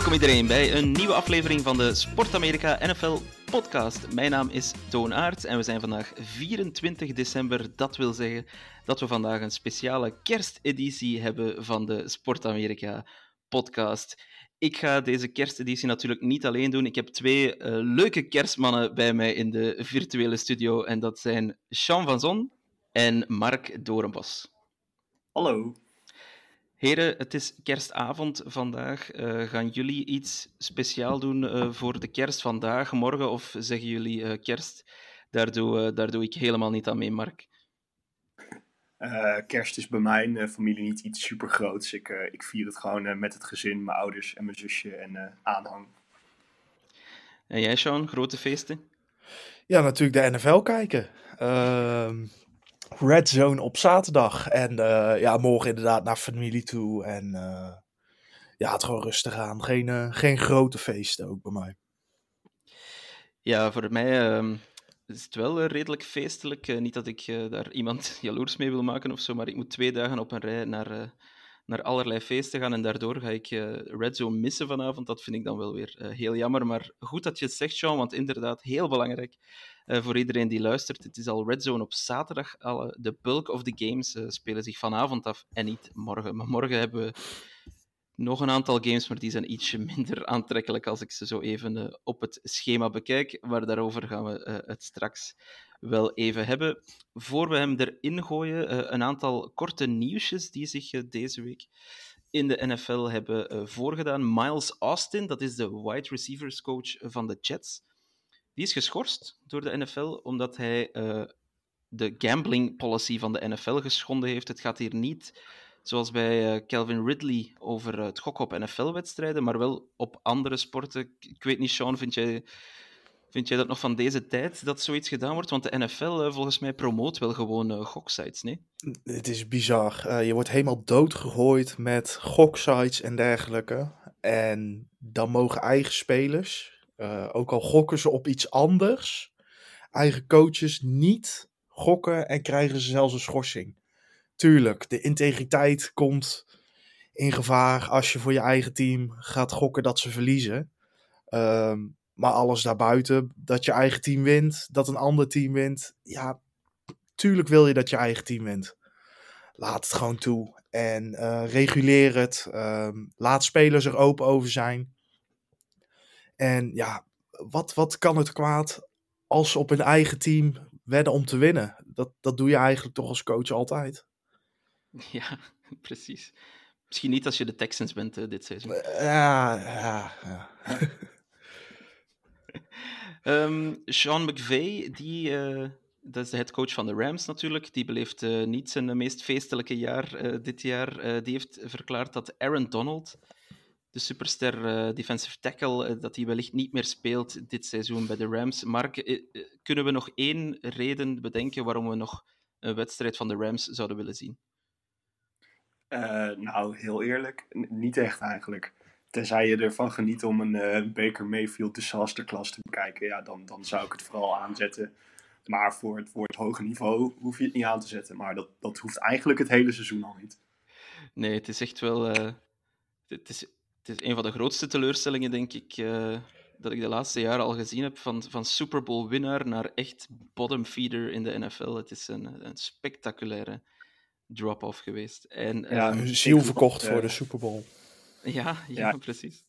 Welkom iedereen bij een nieuwe aflevering van de Sport Amerika NFL podcast. Mijn naam is Toon Aert en we zijn vandaag 24 december. Dat wil zeggen dat we vandaag een speciale kersteditie hebben van de Sport Amerika podcast. Ik ga deze kersteditie natuurlijk niet alleen doen. Ik heb twee eh, leuke kerstmannen bij mij in de virtuele studio en dat zijn Sean van Zon en Mark Dorenbos. Hallo. Heren, het is kerstavond vandaag. Eh, gaan jullie iets speciaal doen eh, voor de kerst vandaag, morgen? Of zeggen jullie eh, kerst? Daar doe, eh, daar doe ik helemaal niet aan mee, Mark. Eh, kerst is bij mijn familie niet iets super groots. Ik, eh, ik vier het gewoon eh, met het gezin, mijn ouders en mijn zusje en eh, aanhang. En jij, Sean, grote feesten? Ja, natuurlijk de NFL kijken. Ehm, Red Zone op zaterdag. En eh, ja, morgen inderdaad naar familie toe. En eh, ja, het gewoon rustig aan. Geen, eh, geen grote feesten ook bij mij. Ja, voor mij ehm, is het wel redelijk feestelijk. Niet dat ik daar iemand jaloers mee wil maken of zo, maar ik moet twee dagen op een rij naar, naar allerlei feesten gaan en daardoor ga ik eh, Red Zone missen vanavond. Dat vind ik dan wel weer eh, heel jammer. Maar goed dat je het zegt, Sean, want inderdaad, heel belangrijk eh, voor iedereen die luistert. Het is al Red Zone op zaterdag. Alle, de bulk of the games spelen zich vanavond af en niet morgen. Maar morgen hebben we nog een aantal games, maar die zijn ietsje minder aantrekkelijk als ik ze zo even eh, op het schema bekijk. Maar daarover gaan we eh, het straks wel even hebben. Voor we hem erin gooien, eh, een aantal korte nieuwsjes die zich deze week in de NFL hebben voorgedaan. Miles Austin, dat is de wide receivers coach van de Jets, die is geschorst door de NFL omdat hij de gambling policy van de NFL geschonden heeft. Het gaat hier niet zoals bij eh, Calvin Ridley over eh, het gokken op NFL-wedstrijden, maar wel op andere sporten. Ik- weet niet, Sean, vind jij, vind jij dat nog van deze tijd dat zoiets gedaan wordt? Want de NFL, eh, volgens mij, promoot wel gewoon goksites, nee? Het is bizar. Je wordt helemaal doodgegooid met goksites en dergelijke. En dan mogen eigen spelers, ook al gokken ze op iets anders, eigen coaches niet gokken en krijgen ze zelfs een schorsing. Tuurlijk, de integriteit komt in gevaar als je voor je eigen team gaat gokken dat ze verliezen. Ehm, maar alles daarbuiten, dat je eigen team wint, dat een ander team wint. Ja, tuurlijk wil je dat je eigen team wint. Laat het gewoon toe. En eh, reguleer het. Ehm, laat spelers er open over zijn. En ja, wat, wat kan het kwaad als ze op hun eigen team wedden om te winnen? Dat, dat doe je eigenlijk toch als coach altijd. Ja, precies. Misschien niet als je de Texans bent eh, dit seizoen. Ja, ja, ja. Ehm, Sean McVay, die, eh, dat is de headcoach van de Rams natuurlijk, die beleeft eh, niet zijn meest feestelijke jaar eh, dit jaar. Eh, die heeft verklaard dat Aaron Donald, de superster eh, defensive tackle, eh, dat hij wellicht niet meer speelt dit seizoen bij de Rams. Mark, eh, eh, kunnen we nog één reden bedenken waarom we nog een wedstrijd van de Rams zouden willen zien? Eh, nou, heel eerlijk, niet echt eigenlijk. Tenzij je ervan geniet om een eh, Baker Mayfield disasterclass te bekijken, ja, dan, dan zou ik het vooral aanzetten. Maar voor het, voor het hoge niveau hoef je het niet aan te zetten. Maar dat, dat hoeft eigenlijk het hele seizoen al niet. Nee, het is echt wel. eh, het, is, het is een van de grootste teleurstellingen, denk ik, dat ik de laatste jaren al gezien heb. Van, van Super Bowl winnaar naar echt bottom feeder in de NFL. Het is een, een spectaculaire drop-off geweest. En, Ja, ehm, Hun ziel verkocht eh, voor de Super Bowl. ja, ja, Ja. precies.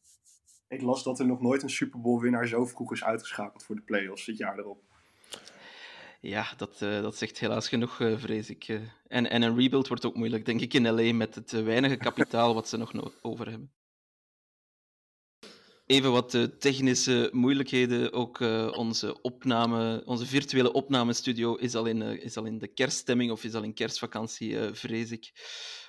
Ik las dat er nog nooit een Super Bowl winnaar zo vroeg is uitgeschakeld voor de playoffs het jaar erop. Ja, dat, eh, dat zegt helaas genoeg, eh, vrees ik. eh. En, en een rebuild wordt ook moeilijk, denk ik, in LA met het eh, weinige kapitaal wat ze nog no- over hebben. Even wat uh, technische moeilijkheden. Ook uh, onze, opname, onze virtuele opnamestudio is al, in, uh, is de kerststemming of is al in kerstvakantie, vrees ik.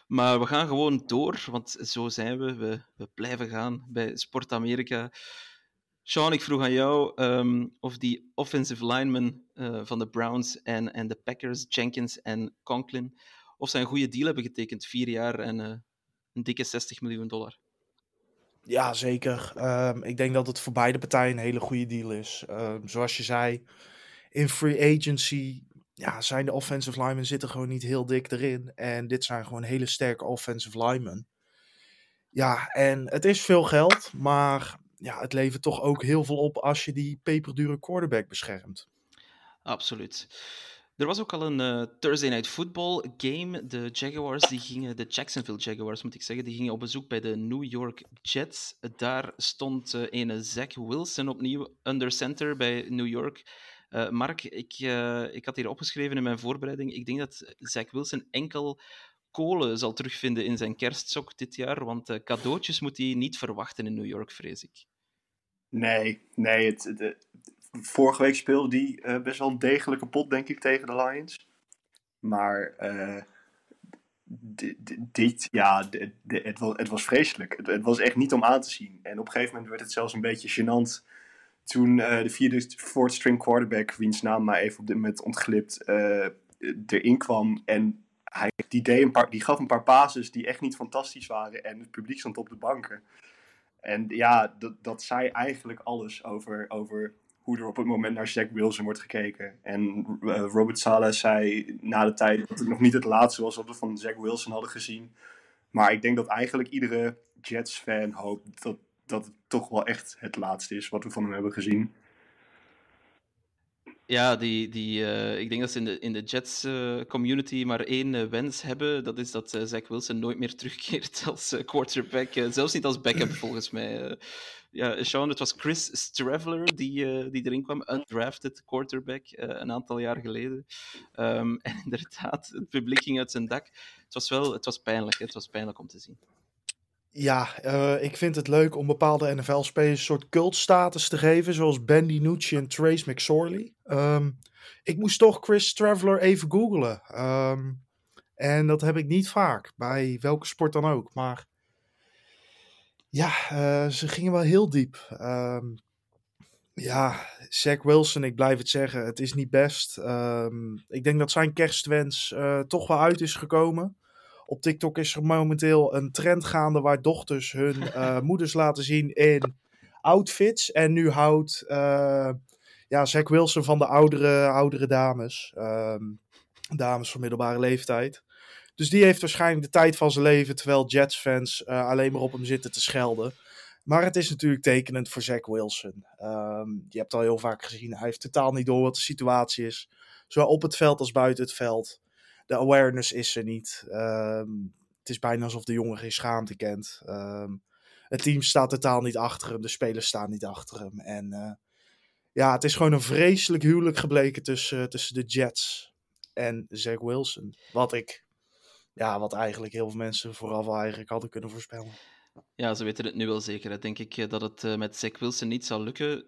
Maar we gaan gewoon door, want zo zijn we. We, we blijven gaan bij Sport Amerika. Sean, ik vroeg aan jou um, of die offensive linemen van de Browns en, en de Packers, Jenkins en Conklin, of zij een goede deal hebben getekend. Vier jaar en een dikke 60 miljoen dollar. Ja, zeker. Um, ik denk dat het voor beide partijen een hele goede deal is. Um, zoals je zei, in free agency ja, zijn de offensive linemen zitten gewoon niet heel dik erin. En dit zijn gewoon hele sterke offensive linemen. Ja, en het is veel geld, maar ja, het levert toch ook heel veel op als je die peperdure quarterback beschermt. Absoluut. Er was ook al een uh, Thursday Night Football game. De Jaguars, die gingen, de Jacksonville Jaguars moet ik zeggen, die gingen op bezoek bij de New York Jets. Daar stond uh, ene Zach Wilson opnieuw under center bij New York. Uh, Mark, ik, ik had hier opgeschreven in mijn voorbereiding. Ik denk dat Zach Wilson enkel kolen zal terugvinden in zijn kerstsok dit jaar, want cadeautjes moet hij niet verwachten in New York, vrees ik. Nee, nee het, vorige week speelde hij uh, best wel een degelijke pot, denk ik, tegen de Lions. Maar uh, dit, ja, het, was, het was vreselijk. Het, het, was echt niet om aan te zien. En op een gegeven moment werd het zelfs een beetje gênant toen uh, de vierde, fourth string quarterback, wiens naam maar even op dit moment ontglipt, erin kwam. En hij, die, deed een paar, die gaf een paar passes die echt niet fantastisch waren. En het publiek stond op de banken. En ja, dat, dat zei eigenlijk alles over, over hoe er op het moment naar Zach Wilson wordt gekeken. En uh, Robert Sala zei na de tijd dat het nog niet het laatste was wat we van Zach Wilson hadden gezien. Maar ik denk dat eigenlijk iedere Jets-fan hoopt dat, dat het toch wel echt het laatste is wat we van hem hebben gezien. Ja, die, die, uh, ik denk dat ze in de, in de Jets uh, community maar één uh, wens hebben. Dat is dat Zach Wilson nooit meer terugkeert als quarterback. zelfs niet als backup, volgens mij ja, Sean, het was Chris Straveller die, die erin kwam, undrafted quarterback, een aantal jaar geleden. Um, en inderdaad, het publiek ging uit zijn dak. Het was wel het was pijnlijk, het was pijnlijk om te zien. Ja, uh, ik vind het leuk om bepaalde NFL-spelers een soort cultstatus te geven, zoals Ben DiNucci en Trace McSorley. Um, ik moest toch Chris Straveller even googlen. Um, en dat heb ik niet vaak, bij welke sport dan ook. Maar ja, uh, ze gingen wel heel diep. Um, ja, Zach Wilson, ik blijf het zeggen, het is niet best. Ik denk dat zijn kerstwens uh, toch wel uit is gekomen. Op TikTok is er momenteel een trend gaande waar dochters hun uh, moeders laten zien in outfits. En nu houdt ja, Zach Wilson van de oudere, oudere dames. Um, dames van middelbare leeftijd. Dus die heeft waarschijnlijk de tijd van zijn leven, terwijl Jets-fans uh, alleen maar op hem zitten te schelden. Maar het is natuurlijk tekenend voor Zach Wilson. Um, je hebt al heel vaak gezien, hij heeft totaal niet door wat de situatie is. Zowel op het veld als buiten het veld. De awareness is er niet. Um, het is bijna alsof de jongen geen schaamte kent. Um, het team staat totaal niet achter hem, de spelers staan niet achter hem. En uh, ja, het is gewoon een vreselijk huwelijk gebleken tussen, uh, tussen de Jets en Zach Wilson. Wat ik ja, wat eigenlijk heel veel mensen vooraf eigenlijk hadden kunnen voorspellen. Ja, ze weten het nu wel zeker. Denk ik eh, dat het met Zach Wilson niet zal lukken.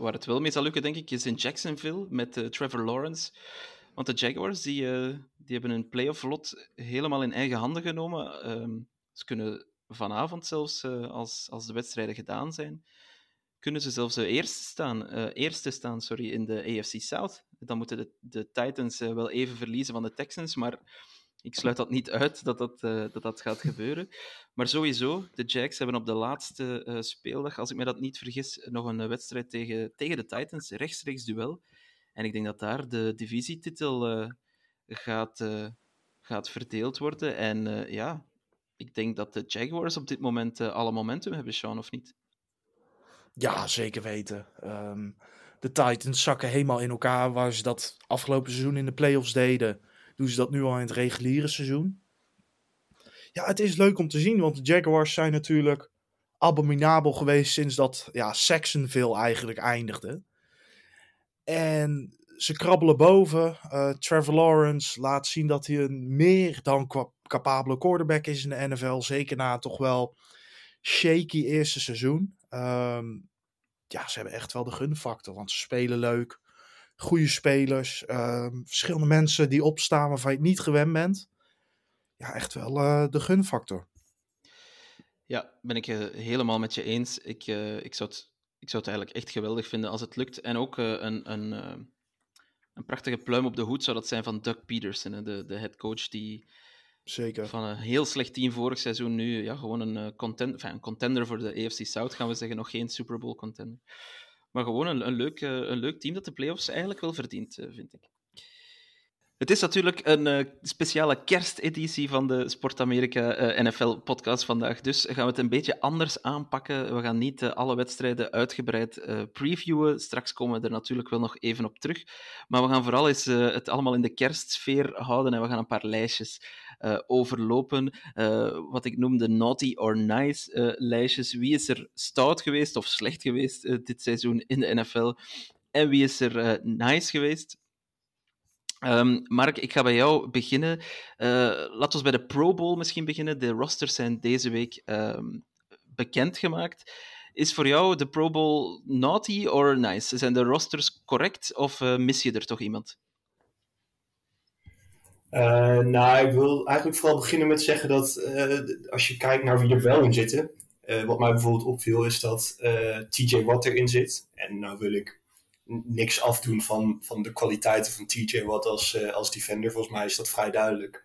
Waar het wel mee zal lukken, denk ik, is in Jacksonville met Trevor Lawrence. Want de Jaguars die, die hebben een playoff lot helemaal in eigen handen genomen. Um, ze kunnen vanavond zelfs, als, als de wedstrijden gedaan zijn, kunnen ze zelfs eerste staan, eerste staan sorry, in de AFC South. Dan moeten de, de Titans wel even verliezen van de Texans, maar ik sluit dat niet uit dat dat, dat, dat gaat gebeuren. Maar sowieso, de Jacks hebben op de laatste speeldag, als ik me dat niet vergis, nog een wedstrijd tegen, tegen de Titans, rechtstreeks duel. En ik denk dat daar de divisietitel uh, gaat, gaat verdeeld worden. En ja, ik denk dat de Jaguars op dit moment alle momentum hebben, Sean, of niet? Ja, zeker weten. Um, de Titans zakken helemaal in elkaar waar ze dat afgelopen seizoen in de playoffs deden doen ze dat nu al in het reguliere seizoen. Ja, het is leuk om te zien, want de Jaguars zijn natuurlijk abominabel geweest sinds dat ja, Saxonville eigenlijk eindigde. En ze krabbelen boven. Uh, Trevor Lawrence laat zien dat hij een meer dan capabele quarterback is in de NFL. Zeker na toch wel shaky eerste seizoen. Ehm, ja, ze hebben echt wel de gunfactor, want ze spelen leuk. Goede spelers, ehm, verschillende mensen die opstaan waarvan je het niet gewend bent. Ja, echt wel eh, de gunfactor. Ja, ben ik uh, helemaal met je eens. Ik, uh, ik, zou het, ik zou het eigenlijk echt geweldig vinden als het lukt. En ook uh, een, een, een prachtige pluim op de hoed zou dat zijn van Doug Peterson, de, de head coach die Zeker. van een heel slecht team vorig seizoen nu ja, gewoon een, contender, enfin, een contender voor de AFC South, gaan we zeggen. Nog geen Super Bowl contender. Maar gewoon een, een, leuk, een leuk team dat de playoffs eigenlijk wel verdient, vind ik. Het is natuurlijk een uh, speciale kersteditie van de Sport Amerika uh, NFL-podcast vandaag. Dus gaan we het een beetje anders aanpakken. We gaan niet uh, alle wedstrijden uitgebreid previewen. Straks komen we er natuurlijk wel nog even op terug. Maar we gaan vooral eens het allemaal in de kerstsfeer houden en we gaan een paar lijstjes overlopen. wat ik noem de naughty or nice lijstjes. Wie is er stout geweest of slecht geweest dit seizoen in de NFL? En wie is er nice geweest? Um, Mark, ik ga bij jou beginnen. Uh, laten we bij de Pro Bowl misschien beginnen. De rosters zijn deze week um, bekendgemaakt. Is voor jou de Pro Bowl naughty or nice? Zijn de rosters correct of uh, mis je er toch iemand? Uh, nou, ik wil eigenlijk vooral beginnen met zeggen dat als je kijkt naar wie er wel in zitten, wat mij bijvoorbeeld opviel is dat TJ Watt erin zit. En nou wil ik niks afdoen van, van de kwaliteiten van TJ Watt als, uh, als defender. Volgens mij is dat vrij duidelijk.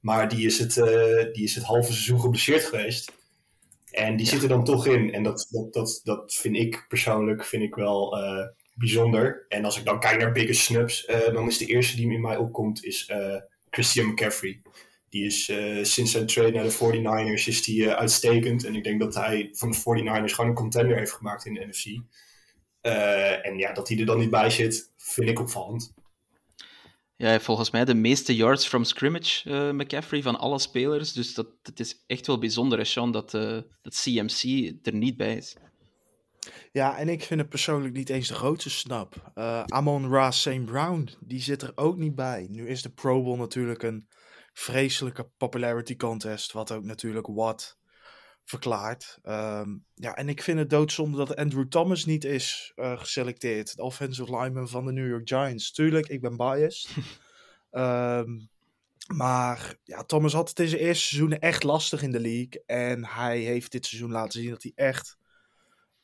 Maar die is het, uh, die is het halve seizoen geblesseerd geweest. En die ja. zit er dan toch in. En dat, dat, dat, dat vind ik persoonlijk vind ik wel uh, bijzonder. En als ik dan kijk naar bigger snubs, dan is de eerste die in mij opkomt is Christian McCaffrey. Die is sinds zijn trade naar de 49ers is die, uitstekend. En ik denk dat hij van de 49ers gewoon een contender heeft gemaakt in de NFC. Uh, en ja, dat hij er dan niet bij zit, vind ik opvallend. Ja, volgens mij de meeste yards from scrimmage, uh, McCaffrey, van alle spelers. Dus dat, dat is echt wel bijzonder, hè, Sean, dat, uh, dat CMC er niet bij is. Ja, en ik vind het persoonlijk niet eens de grootste snap. Amon Ra St. Brown, die zit er ook niet bij. Nu is de Pro Bowl natuurlijk een vreselijke popularity contest, wat ook natuurlijk Watt verklaard. Um, ja, en ik vind het doodzonde dat Andrew Thomas niet is uh, geselecteerd. De offensive lineman van de New York Giants. Tuurlijk, ik ben biased. um, maar ja, Thomas had het in zijn eerste seizoenen echt lastig in de league. En hij heeft dit seizoen laten zien dat hij echt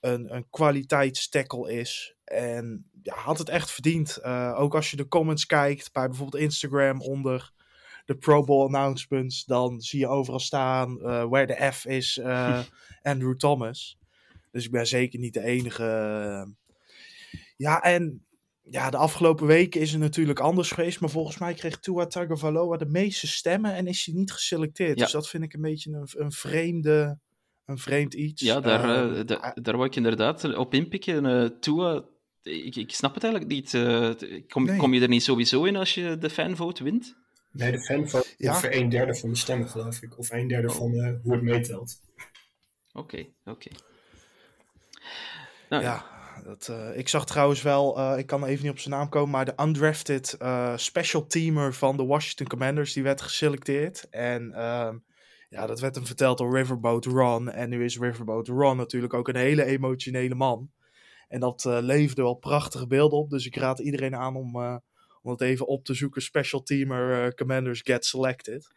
een, een kwaliteitstackle is. En ja, had het echt verdiend. Uh, ook als je de comments kijkt bij bijvoorbeeld Instagram onder de Pro Bowl announcements, dan zie je overal staan uh, where the F is uh, Andrew Thomas. Dus ik ben zeker niet de enige. Ja, en ja, de afgelopen weken is het natuurlijk anders geweest. Maar volgens mij kreeg Tua Tagovailoa de meeste stemmen en is hij niet geselecteerd. Ja. Dus dat vind ik een beetje een, een vreemde, een vreemd iets. Ja, daar, uh, da, daar wou ik inderdaad op inpikken. Tua, ik, ik snap het eigenlijk niet. kom, nee. kom je er niet sowieso in als je de fanvote wint? Nee, de fanvote ja? ongeveer een derde van de stemmen, geloof ik. Of een derde oh. van uh, hoe het meetelt. Oké, okay, oké. Okay. Nou, ja, dat, uh, ik zag trouwens wel, uh, ik kan even niet op zijn naam komen, maar de undrafted special teamer van de Washington Commanders, die werd geselecteerd. En ehm, ja, dat werd hem verteld door Riverboat Ron. En nu is Riverboat Ron natuurlijk ook een hele emotionele man. En dat leverde wel prachtige beelden op. Dus ik raad iedereen aan om om het even op te zoeken. Special teamer uh, commanders get selected.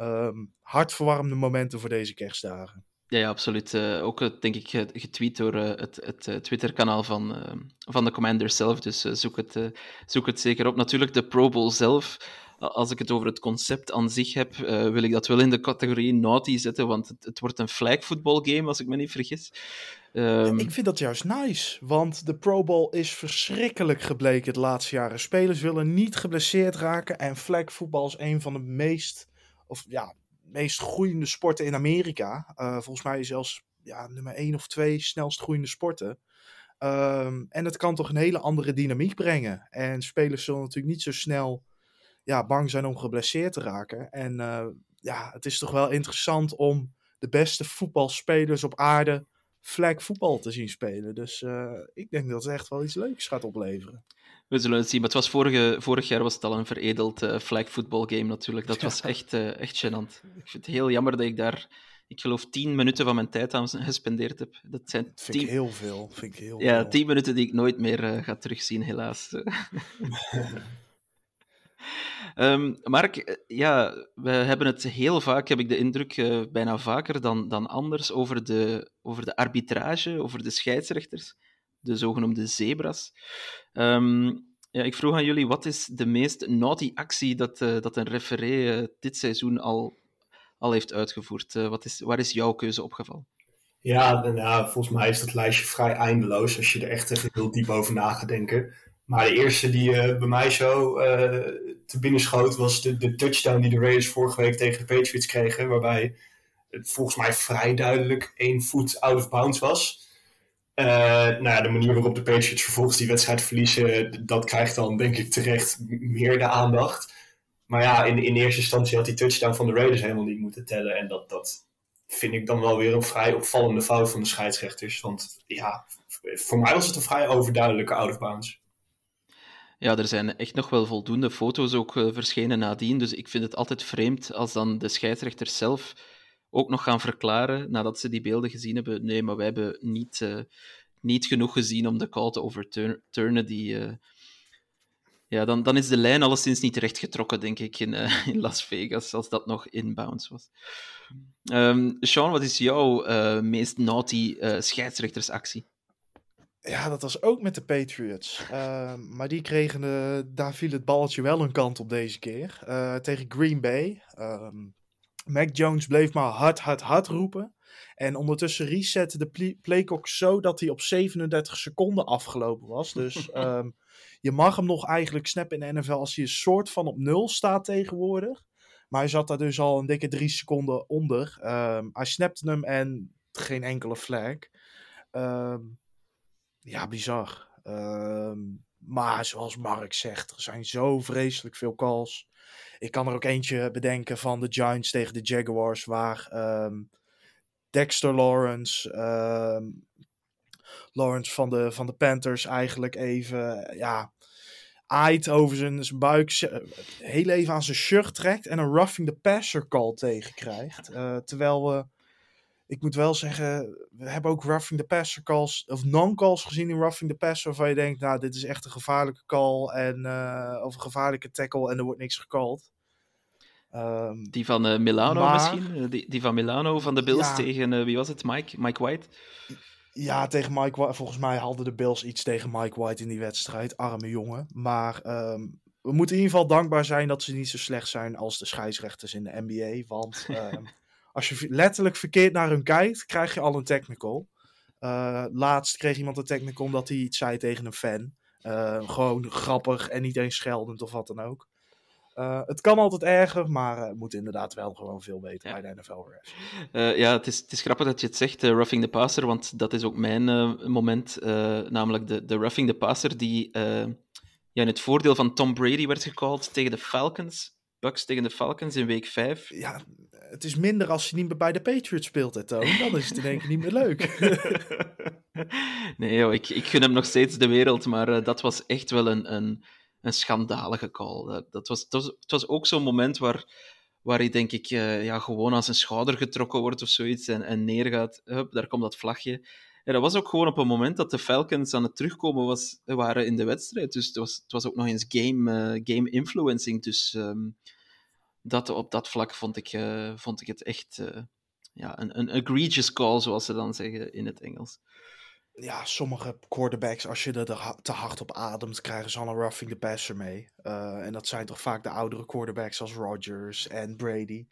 Um, hartverwarmende momenten voor deze kerstdagen. Ja, ja absoluut. Uh, ook denk ik getweet door het, het Twitter-kanaal van, van de Commanders zelf. Dus zoek, het, zoek het zeker op. Natuurlijk, de Pro Bowl zelf. Als ik het over het concept aan zich heb, wil ik dat wel in de categorie naughty zetten, want het, het wordt een flag football game, als ik me niet vergis. Um... ik vind dat juist nice, want de Pro Bowl is verschrikkelijk gebleken de laatste jaren. Spelers willen niet geblesseerd raken en flag football is een van de meest, of ja, meest groeiende sporten in Amerika. Uh, volgens mij zelfs ja, nummer 1 of 2 snelst groeiende sporten. Um, en het kan toch een hele andere dynamiek brengen. En spelers zullen natuurlijk niet zo snel ja, bang zijn om geblesseerd te raken. En uh, ja, het is toch wel interessant om de beste voetbalspelers op aarde flag voetbal te zien spelen. Dus uh, ik denk dat het echt wel iets leuks gaat opleveren. We zullen het zien. Maar het was vorige, vorig jaar was het al een veredeld uh, flag football game natuurlijk. Dat was echt, uh, echt gênant. Ik vind het heel jammer dat ik daar ik geloof, tien minuten van mijn tijd aan gespendeerd heb. Dat zijn Dat vind ik tien, heel veel. Vind ik heel ja, veel. tien minuten die ik nooit meer eh, ga terugzien, helaas. Ehm, Mark, eh, ja, we hebben het heel vaak, heb ik de indruk, eh, bijna vaker dan, dan anders, over de, over de arbitrage, over de scheidsrechters, de zogenoemde zebras. Ehm, ja, ik vroeg aan jullie, wat is de meest naughty actie dat, eh, dat een referee dit seizoen al, al heeft uitgevoerd? Wat is, waar is jouw keuze opgevallen? Ja, ja, volgens mij is dat lijstje vrij eindeloos als je er echt heel diep over na gaat denken. Maar de eerste die eh, bij mij zo eh, te binnen schoot was de, touchdown die de Raiders vorige week tegen de Patriots kregen. Waarbij het volgens mij vrij duidelijk één voet out of bounds was. Eh, nou de manier waarop de Patriots vervolgens die wedstrijd verliezen, dat krijgt dan denk ik terecht meer de aandacht. Maar ja, in, in eerste instantie had die touchdown van de Raiders helemaal niet moeten tellen. En dat, dat vind ik dan wel weer een vrij opvallende fout van de scheidsrechters. Want ja, voor mij was het een vrij overduidelijke out of bounds. Ja, er zijn echt nog wel voldoende foto's ook eh, verschenen nadien. Dus ik vind het altijd vreemd als dan de scheidsrechters zelf ook nog gaan verklaren, nadat ze die beelden gezien hebben, nee, maar wij hebben niet, eh, niet genoeg gezien om de call te overturnen. Die, eh, ja, dan, dan is de lijn alleszins niet recht getrokken, denk ik, in, in Las Vegas, als dat nog inbounds was. Ehm Sean, wat is jouw meest naughty scheidsrechtersactie? Ja, dat was ook met de Patriots. Ehm, maar die kregen, de, daar viel het balletje wel een kant op deze keer. Eh, tegen Green Bay. Ehm, Mac Jones bleef maar hard, hard, hard roepen. En ondertussen resette de pl- playclock zo dat hij op 37 seconden afgelopen was. Dus ehm, je mag hem nog eigenlijk snappen in de NFL als hij een soort van op nul staat tegenwoordig. Maar hij zat daar dus al een dikke drie seconden onder. Hij snapte hem en geen enkele flag. Ehm, ja, bizar. Ehm, maar zoals Mark zegt, er zijn zo vreselijk veel calls. Ik kan er ook eentje bedenken van de Giants tegen de Jaguars, waar ehm, Dexter Lawrence, ehm, Lawrence van de, van de Panthers eigenlijk even, ja, aait over zijn, zijn buik, heel even aan zijn shirt trekt en een roughing the passer call tegenkrijgt. Eh, terwijl we ik moet wel zeggen, we hebben ook roughing the passer calls, of non-calls gezien in roughing the passer, waarvan je denkt, nou, dit is echt een gevaarlijke call, en, eh, of een gevaarlijke tackle, en er wordt niks gecalled. Ehm, Die van eh, Milano Maar- misschien? Eh, Die, die van Milano van de Bills Ja. tegen, wie was het? Mike, Mike White? ja, tegen Mike White, volgens mij hadden de Bills iets tegen Mike White in die wedstrijd, arme jongen. Maar ehm, we moeten in ieder geval dankbaar zijn dat ze niet zo slecht zijn als de scheidsrechters in de NBA, want ehm, als je letterlijk verkeerd naar hun kijkt, krijg je al een technical. Eh, laatst kreeg iemand een technical omdat hij iets zei tegen een fan. Eh, gewoon grappig en niet eens scheldend of wat dan ook. Eh, het kan altijd erger, maar het moet inderdaad wel gewoon veel beter Ja. bij de NFL refs. Ja, het is, het is grappig dat je het zegt, roughing the passer, want dat is ook mijn moment, namelijk de, de roughing the passer die ja, in het voordeel van Tom Brady werd gecalled tegen de Falcons. Bucks tegen de Falcons in week 5. Ja, het is minder als je niet meer bij de Patriots speelt, hè, Toon. Dan is het in één keer niet meer leuk. nee, joh, ik, ik gun hem nog steeds de wereld, maar eh, dat was echt wel een, een, een schandalige call. Dat, dat was, het, was, het was ook zo'n moment waar, waar hij, denk ik, eh, ja, gewoon aan zijn schouder getrokken wordt of zoiets en, en neergaat. Hup, daar komt dat vlagje. En dat was ook gewoon op een moment dat de Falcons aan het terugkomen was, waren in de wedstrijd. Dus het was, het was ook nog eens game, eh, game influencing. Dus ehm, dat, op dat vlak vond ik, eh, vond ik het echt eh, ja, een, een egregious call, zoals ze dan zeggen in het Engels. ja, sommige quarterbacks, als je er te hard op ademt, krijgen ze al een roughing the passer mee. Eh, en dat zijn toch vaak de oudere quarterbacks als Rodgers en Brady.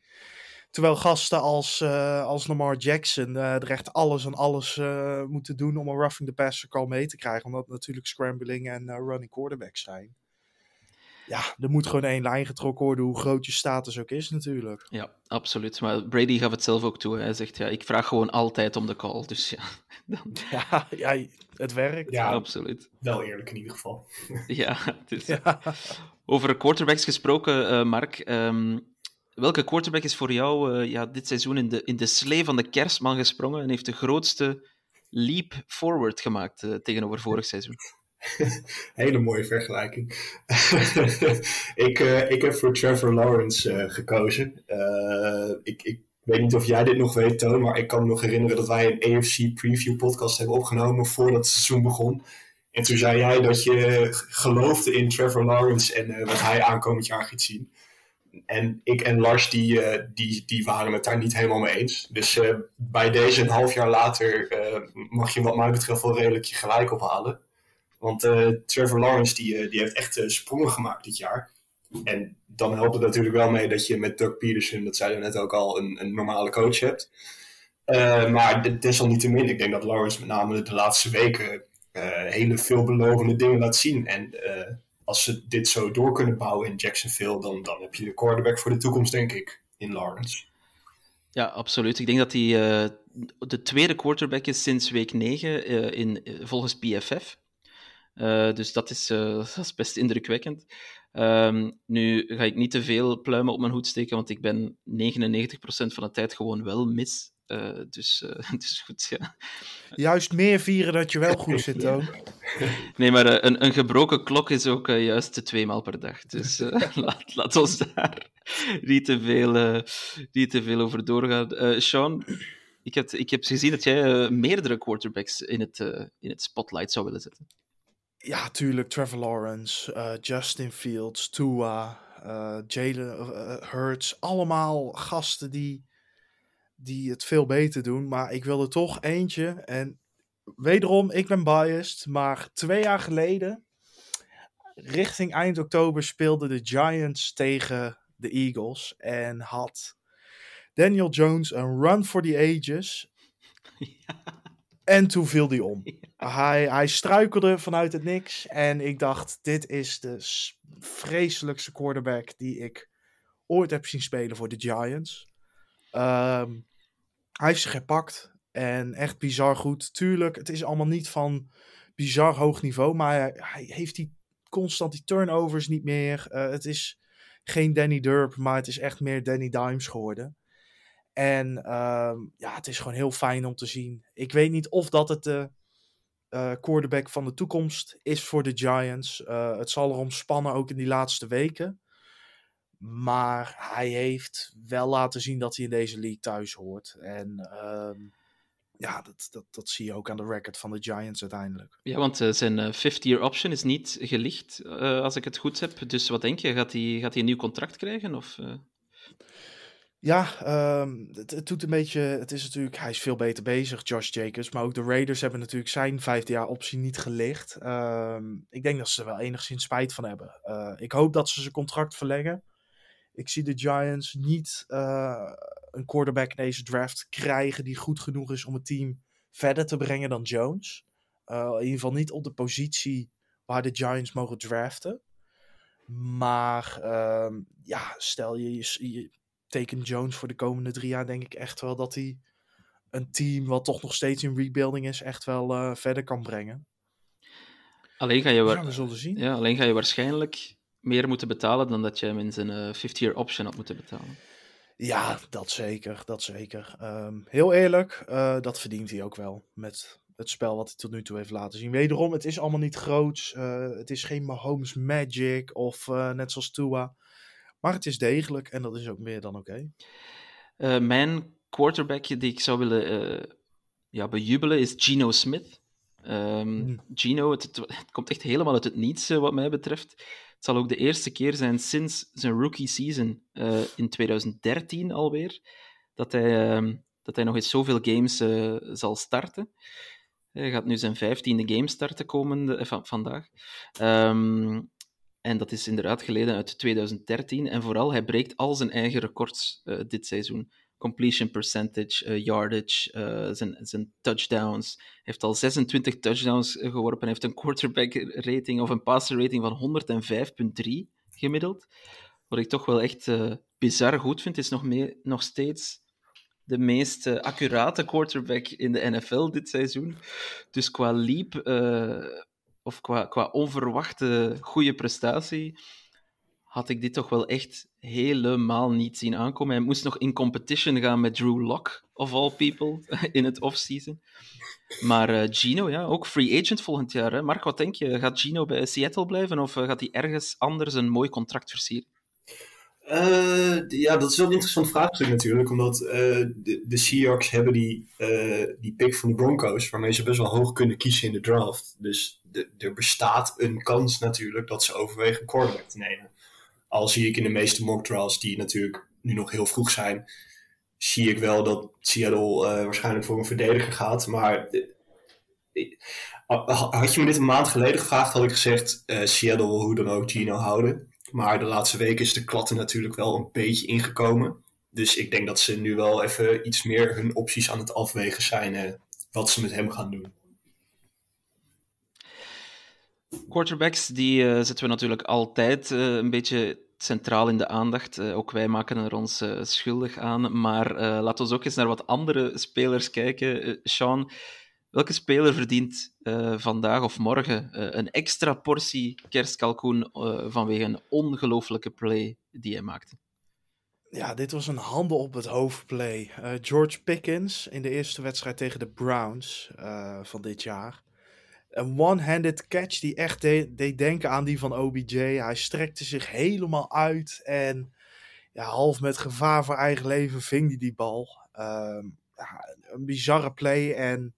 Terwijl gasten als, als Lamar Jackson er echt alles en alles moeten doen om een roughing the passer call mee te krijgen. Omdat natuurlijk scrambling en running quarterbacks zijn. Ja, er moet gewoon één lijn getrokken worden, hoe groot je status ook is natuurlijk. Ja, absoluut. Maar Brady gaf het zelf ook toe. Hij zegt, ja, ik vraag gewoon altijd om de call. Dus ja, dan, Ja, ja het werkt. Ja, absoluut. wel eerlijk in ieder geval. Ja, Ja. Over quarterbacks gesproken, eh, Mark. ehm, welke quarterback is voor jou eh, ja, dit seizoen in de, in de slee van de kerstman gesprongen en heeft de grootste leap forward gemaakt eh, tegenover vorig seizoen? Hele mooie vergelijking. ik, eh, ik heb voor Trevor Lawrence eh, gekozen. Eh, ik, ik weet niet of jij dit nog weet, Toon, maar ik kan me nog herinneren dat wij een AFC preview podcast hebben opgenomen voordat het seizoen begon. En toen zei jij dat je geloofde in Trevor Lawrence en wat hij aankomend jaar gaat zien. En ik en Lars, die, die, die waren het daar niet helemaal mee eens. Dus bij deze een half jaar later mag je wat mij betreft wel redelijk je gelijk ophalen. Want Trevor Lawrence die, die heeft echt sprongen gemaakt dit jaar. En dan helpt het natuurlijk wel mee dat je met Doug Peterson, dat zei je net ook al, een, een normale coach hebt. Uh, maar desalniettemin, ik denk dat Lawrence met name de laatste weken hele veelbelovende dingen laat zien. En als ze dit zo door kunnen bouwen in Jacksonville, dan, dan heb je de quarterback voor de toekomst, denk ik, in Lawrence. Ja, absoluut. Ik denk dat hij de tweede quarterback is sinds week 9 in, volgens PFF. Dus dat is, dat is best indrukwekkend. Um, nu ga ik niet te veel pluimen op mijn hoed steken, want ik ben 99% van de tijd gewoon wel mis. Uh, dus, uh, dus goed, ja. Juist meer vieren dat je wel goed zit, ook. Nee, maar uh, een, een, gebroken klok is ook juist twee maal per dag. Dus laat, laat ons daar niet te veel, niet te veel over doorgaan. Sean, ik heb, ik heb gezien dat jij meerdere quarterbacks in het, in het spotlight zou willen zetten. Ja, tuurlijk. Trevor Lawrence, uh, Justin Fields, Tua, uh, Jalen uh, Hurts. Allemaal gasten die, die het veel beter doen. Maar ik wilde toch eentje. En wederom, ik ben biased. Maar twee jaar geleden, richting eind oktober, speelden de Giants tegen de Eagles. En had Daniel Jones een run for the ages. Ja. En toen viel hij om. Hij, hij struikelde vanuit het niks. En ik dacht, dit is de vreselijkste quarterback die ik ooit heb zien spelen voor de Giants. Um, hij heeft zich gepakt. En echt bizar goed. Tuurlijk, het is allemaal niet van bizar hoog niveau. Maar hij, hij heeft die constant die turnovers niet meer. Uh, het is geen Danny Durp, maar het is echt meer Danny Dimes geworden. En um, ja, het is gewoon heel fijn om te zien. Ik weet niet of dat het de uh, quarterback van de toekomst is voor de Giants. Uh, het zal erom spannen ook in die laatste weken. Maar hij heeft wel laten zien dat hij in deze league thuis hoort. En um, ja, dat, dat, dat zie je ook aan de record van de Giants uiteindelijk. Ja, want uh, zijn 50-year option is niet gelicht, als ik het goed heb. Dus wat denk je? Gaat hij, gaat hij een nieuw contract krijgen? Of, ja, um, het, doet een beetje. Het is natuurlijk. Hij is veel beter bezig, Josh Jacobs. Maar ook de Raiders hebben natuurlijk zijn vijfde jaar optie niet gelicht. Um, ik denk dat ze er wel enigszins spijt van hebben. Uh, ik hoop dat ze zijn contract verlengen. Ik zie de Giants niet uh, een quarterback in deze draft krijgen die goed genoeg is om het team verder te brengen dan Jones. Uh, in ieder geval niet op de positie waar de Giants mogen draften. Maar um, ja, stel je, je teken Jones voor de komende drie jaar, denk ik echt wel dat hij een team wat toch nog steeds in rebuilding is, echt wel uh, verder kan brengen. Alleen ga, je wa- zullen zien. Ja, alleen ga je waarschijnlijk meer moeten betalen dan dat je hem in zijn uh, 50-year option had moeten betalen. Ja, dat zeker, dat zeker. Um, heel eerlijk, uh, dat verdient hij ook wel met het spel wat hij tot nu toe heeft laten zien. Wederom, het is allemaal niet groots. Het is geen Mahomes Magic of net zoals Tua. Maar het is degelijk en dat is ook meer dan oké. Okay. Uh, mijn quarterback die ik zou willen uh, ja, bejubelen is Geno Smith. Um, mm. Gino, het, het, het, komt echt helemaal uit het niets uh, wat mij betreft. Het zal ook de eerste keer zijn sinds zijn rookie season in 2013 alweer, dat hij, dat hij nog eens zoveel games zal starten. Hij gaat nu zijn vijftiende game starten komende, van, vandaag. Um, en dat is inderdaad geleden uit 2013. En vooral, hij breekt al zijn eigen records uh, dit seizoen. Completion percentage, uh, yardage, uh, zijn, zijn touchdowns. Hij heeft al 26 touchdowns geworpen. Hij heeft een quarterback rating of een passer rating van 105,3 gemiddeld. Wat ik toch wel echt bizar goed vind, is nog, mee, nog steeds de meest accurate quarterback in de NFL dit seizoen. Dus qua leap of qua, qua onverwachte goede prestatie, had ik dit toch wel echt helemaal niet zien aankomen. Hij moest nog in competition gaan met Drew Lock, of all people, in het offseason. Maar uh, Gino, ja, ook free agent volgend jaar. Hè? Mark, wat denk je? Gaat Gino bij Seattle blijven of uh, gaat hij ergens anders een mooi contract versieren? Uh, ja, dat is wel een interessant vraagstuk natuurlijk. Omdat uh, de, de, Seahawks hebben die, uh, die pick van de Broncos, waarmee ze best wel hoog kunnen kiezen in de draft. Dus er bestaat een kans natuurlijk dat ze overwegen een quarterback te nemen. Al zie ik in de meeste mock drafts, die natuurlijk nu nog heel vroeg zijn, zie ik wel dat Seattle waarschijnlijk voor een verdediger gaat. Maar had je me dit een maand geleden gevraagd, had ik gezegd: Seattle wil hoe dan ook Gino houden. Maar de laatste weken is de klatten natuurlijk wel een beetje ingekomen. Dus ik denk dat ze nu wel even iets meer hun opties aan het afwegen zijn. Eh, wat ze met hem gaan doen. Quarterbacks, die uh, zetten we natuurlijk altijd uh, een beetje centraal in de aandacht. Ook wij maken er ons schuldig aan. Maar laten we ook eens naar wat andere spelers kijken. Sean, Welke speler verdient uh, vandaag of morgen uh, een extra portie kerstkalkoen uh, vanwege een ongelooflijke play die hij maakte? Ja, dit was een handen op het hoofd play. George Pickens in de eerste wedstrijd tegen de Browns van dit jaar. Een one-handed catch die echt deed de denken aan die van OBJ. Hij strekte zich helemaal uit en ja, half met gevaar voor eigen leven ving hij die bal. Ehm, ja, een bizarre play en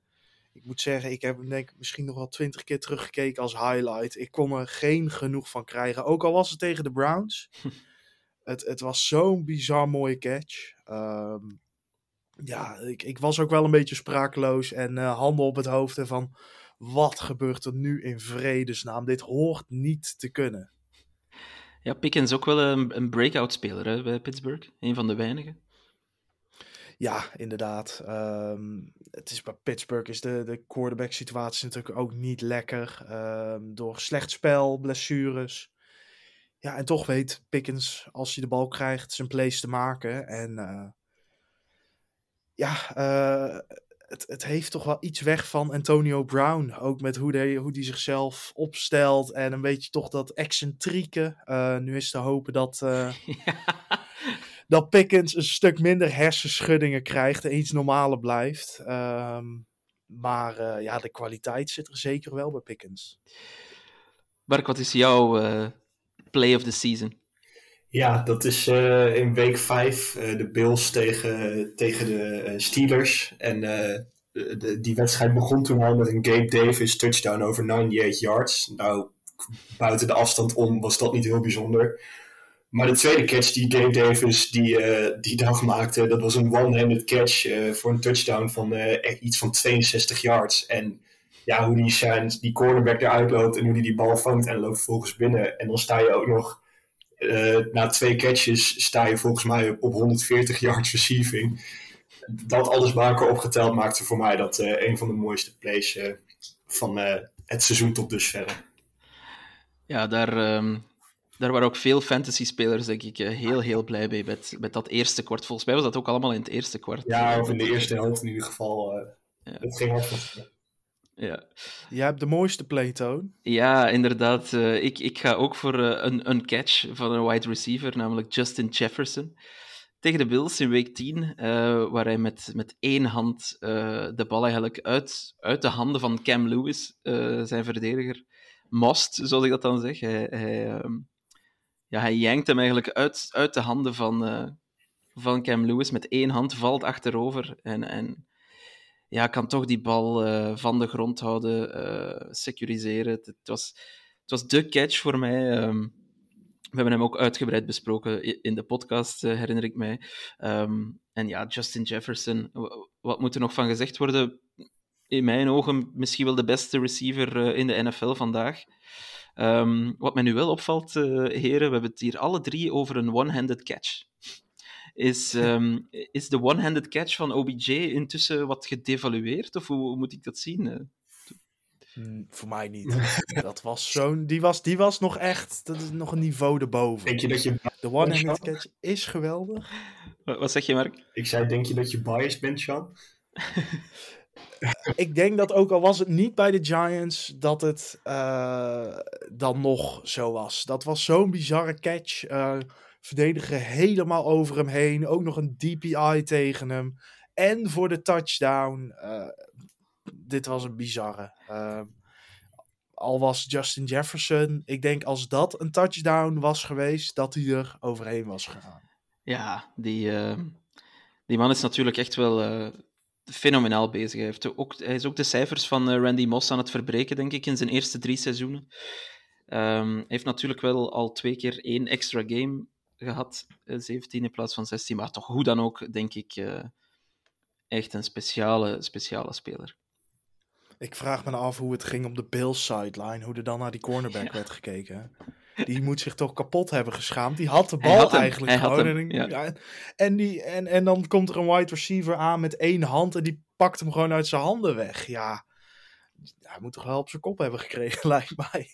ik moet zeggen, ik heb hem denk ik misschien nog wel twintig keer teruggekeken als highlight. Ik kon er geen genoeg van krijgen. Ook al was het tegen de Browns. het, het was zo'n bizar mooie catch. Ehm, ja, ik, ik was ook wel een beetje sprakeloos en uh, handen op het hoofd. En van, wat gebeurt er nu in vredesnaam? Dit hoort niet te kunnen. Ja, Pickens ook wel een, een breakout speler hè, bij Pittsburgh. Een van de weinigen. Ja, inderdaad. Ehm, het is bij Pittsburgh is de, de quarterback situatie natuurlijk ook niet lekker. Um, door slecht spel, blessures. Ja, en toch weet Pickens, als hij de bal krijgt, zijn plays te maken. En uh, ja, uh, het, het heeft toch wel iets weg van Antonio Brown. Ook met hoe hij hoe die zichzelf opstelt en een beetje toch dat excentrieke. Uh, nu is te hopen dat... dat Pickens een stuk minder hersenschuddingen krijgt en iets normaler blijft. Um, maar uh, ja, de kwaliteit zit er zeker wel bij Pickens. Mark, wat is jouw uh, play of the season? Ja, dat is uh, in week 5 de Bills tegen, tegen de Steelers. En de, die wedstrijd begon toen al met een Gabe Davis touchdown over 98 yards. Nou, buiten de afstand om was dat niet heel bijzonder. Maar de tweede catch die Gabe Davis die, uh, die dag maakte, dat was een one-handed catch uh, voor een touchdown van uh, iets van 62 yards. En ja, hoe die, zijn, die cornerback eruit loopt en hoe die die bal vangt en loopt volgens binnen. En dan sta je ook nog, na twee catches, sta je volgens mij op 140 yards receiving. Dat alles elkaar opgeteld maakte voor mij dat een van de mooiste plays van het seizoen tot dusver. Ja, daar... Um daar waren ook veel fantasy-spelers, denk ik, eh, heel, heel blij mee met, met dat eerste kwart. Volgens mij was dat ook allemaal in het eerste kwart. Ja, of in de eerste helft in ieder geval. Uh, ja. Het ging hard ja. Jij hebt de mooiste playtoon. Ja, inderdaad. Uh, ik, ik ga ook voor uh, een, een catch van een wide receiver, namelijk Justin Jefferson. Tegen de Bills in week 10, uh, waar hij met, met één hand de bal eigenlijk uit, uit de handen van Cam Lewis, zijn verdediger, most, zoals ik dat dan zeg. Hij, hij ehm, ja, hij jankt hem eigenlijk uit, uit de handen van, uh, van Cam Lewis. Met één hand valt achterover en, en ja, kan toch die bal uh, van de grond houden, uh, securiseren. Het, was, het was de catch voor mij. Um, we hebben hem ook uitgebreid besproken in de podcast, herinner ik mij. Um, en ja, Justin Jefferson, wat moet er nog van gezegd worden? In mijn ogen misschien wel de beste receiver in de NFL vandaag. Um, wat mij nu wel opvalt, uh, heren, we hebben het hier alle drie over een one-handed catch. Is, um, is de one-handed catch van OBJ intussen wat gedevalueerd, of hoe, hoe moet ik dat zien? Mm, voor mij niet. dat was zo'n. Die was, die was nog echt. Dat is nog een niveau erboven. Denk je dat je. De one-handed catch is geweldig. Wat, wat zeg je, Mark? Ik zei, denk je dat je biased bent, Sean? ik denk dat ook al was het niet bij de Giants, dat het uh, dan nog zo was. Dat was zo'n bizarre catch. Uh, verdediger helemaal over hem heen. Ook nog een DPI tegen hem. En voor de touchdown. Uh, dit was een bizarre. al was Justin Jefferson, ik denk als dat een touchdown was geweest, dat hij er overheen was gegaan. Ja, die, die man is natuurlijk echt wel fenomenaal bezig. Hij, heeft ook, hij is ook de cijfers van uh, Randy Moss aan het verbreken, denk ik, in zijn eerste drie seizoenen. Um, hij heeft natuurlijk wel al twee keer één extra game gehad, 17 in plaats van 16, maar toch hoe dan ook, denk ik, echt een speciale, speciale speler. Ik vraag me af hoe het ging op de Bills sideline, hoe er dan naar die cornerback ja. werd gekeken. Die moet zich toch kapot hebben geschaamd. Die had de bal had eigenlijk hij gewoon. Hem, ja. Ja, en, die, en, en dan komt er een wide receiver aan met één hand en die pakt hem gewoon uit zijn handen weg. Ja, hij moet toch wel op zijn kop hebben gekregen, lijkt mij.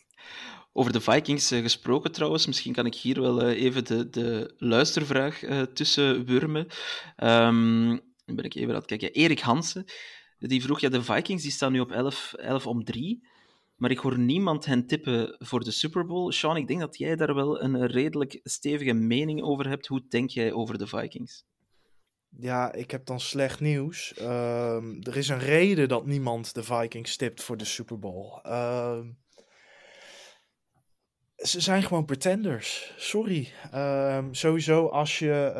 Over de Vikings uh, gesproken trouwens, misschien kan ik hier wel uh, even de, de luistervraag uh, tussen wurmen. Um, dan ben ik even aan het kijken. Erik Hansen, die vroeg, ja, de Vikings die staan nu op 11, 11 om 3, maar ik hoor niemand hen tippen voor de Super Bowl. Sean, ik denk dat jij daar wel een redelijk stevige mening over hebt. Hoe denk jij over de Vikings? Ja, ik heb dan slecht nieuws. Uh, er is een reden dat niemand de Vikings tipt voor de Super Bowl. Uh, ze zijn gewoon pretenders. Sorry. Uh, sowieso als je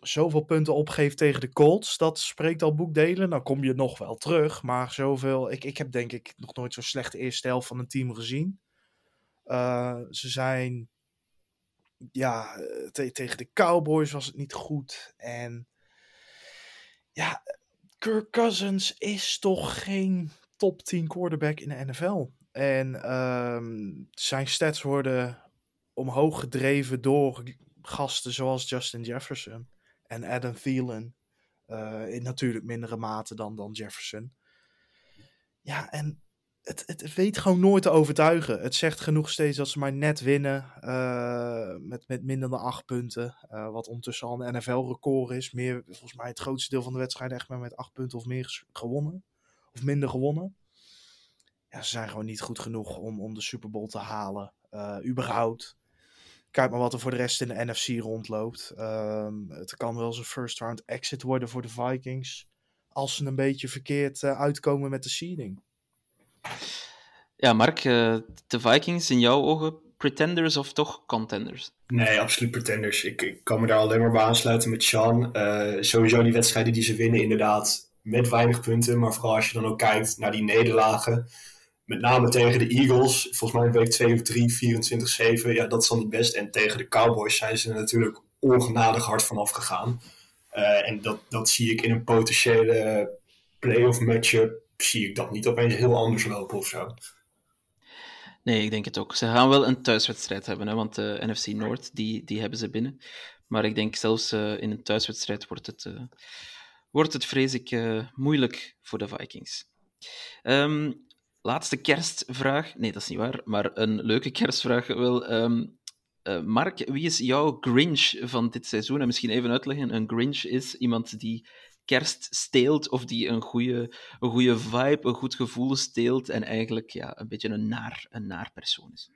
zoveel punten opgeeft tegen de Colts, dat spreekt al boekdelen. Dan kom je nog wel terug, maar zoveel... Ik, ik heb denk ik nog nooit zo'n slechte eerste helft van een team gezien. Uh, ze zijn... Ja, te, tegen de Cowboys was het niet goed. En ja, Kirk Cousins is toch geen top 10 quarterback in de NFL. En um, zijn stats worden omhoog gedreven door gasten zoals Justin Jefferson en Adam Thielen. Uh, in natuurlijk mindere mate dan, dan Jefferson. Ja, en het, het, weet gewoon nooit te overtuigen. Het zegt genoeg steeds dat ze maar net winnen. Uh, met, met minder dan acht punten. Uh, wat ondertussen al een NFL-record is. Meer, volgens mij het grootste deel van de wedstrijd echt maar met acht punten of meer gewonnen. Of minder gewonnen. Ja, ze zijn gewoon niet goed genoeg om, om de Super Bowl te halen. überhaupt. Kijk maar wat er voor de rest in de NFC rondloopt. Um, het kan wel eens een first round exit worden voor de Vikings. Als ze een beetje verkeerd uh, uitkomen met de seeding. Ja, Mark, uh, de Vikings in jouw ogen pretenders of toch contenders? Nee, absoluut pretenders. Ik, ik kan me daar alleen maar bij aansluiten met Sean. Uh, sowieso die wedstrijden die ze winnen, inderdaad, met weinig punten. Maar vooral als je dan ook kijkt naar die nederlagen met name tegen de Eagles, volgens mij week 2 of 3, 24-7, ja, dat is dan niet best. En tegen de Cowboys zijn ze er natuurlijk ongenadig hard vanaf gegaan. Uh, en dat, dat zie ik in een potentiële playoff matchup, zie ik dat niet opeens heel anders lopen of zo. Nee, ik denk het ook. Ze gaan wel een thuiswedstrijd hebben, hè, want de NFC Noord, die, die hebben ze binnen. Maar ik denk zelfs uh, in een thuiswedstrijd wordt het, uh, wordt het vrees ik, moeilijk voor de Vikings. Um, laatste kerstvraag. Nee, dat is niet waar, maar een leuke kerstvraag wel. Um, uh, Mark, wie is jouw Grinch van dit seizoen? En misschien even uitleggen: een Grinch is iemand die kerst steelt of die een goede, een goede vibe, een goed gevoel steelt en eigenlijk ja, een beetje een naar, een naar persoon is.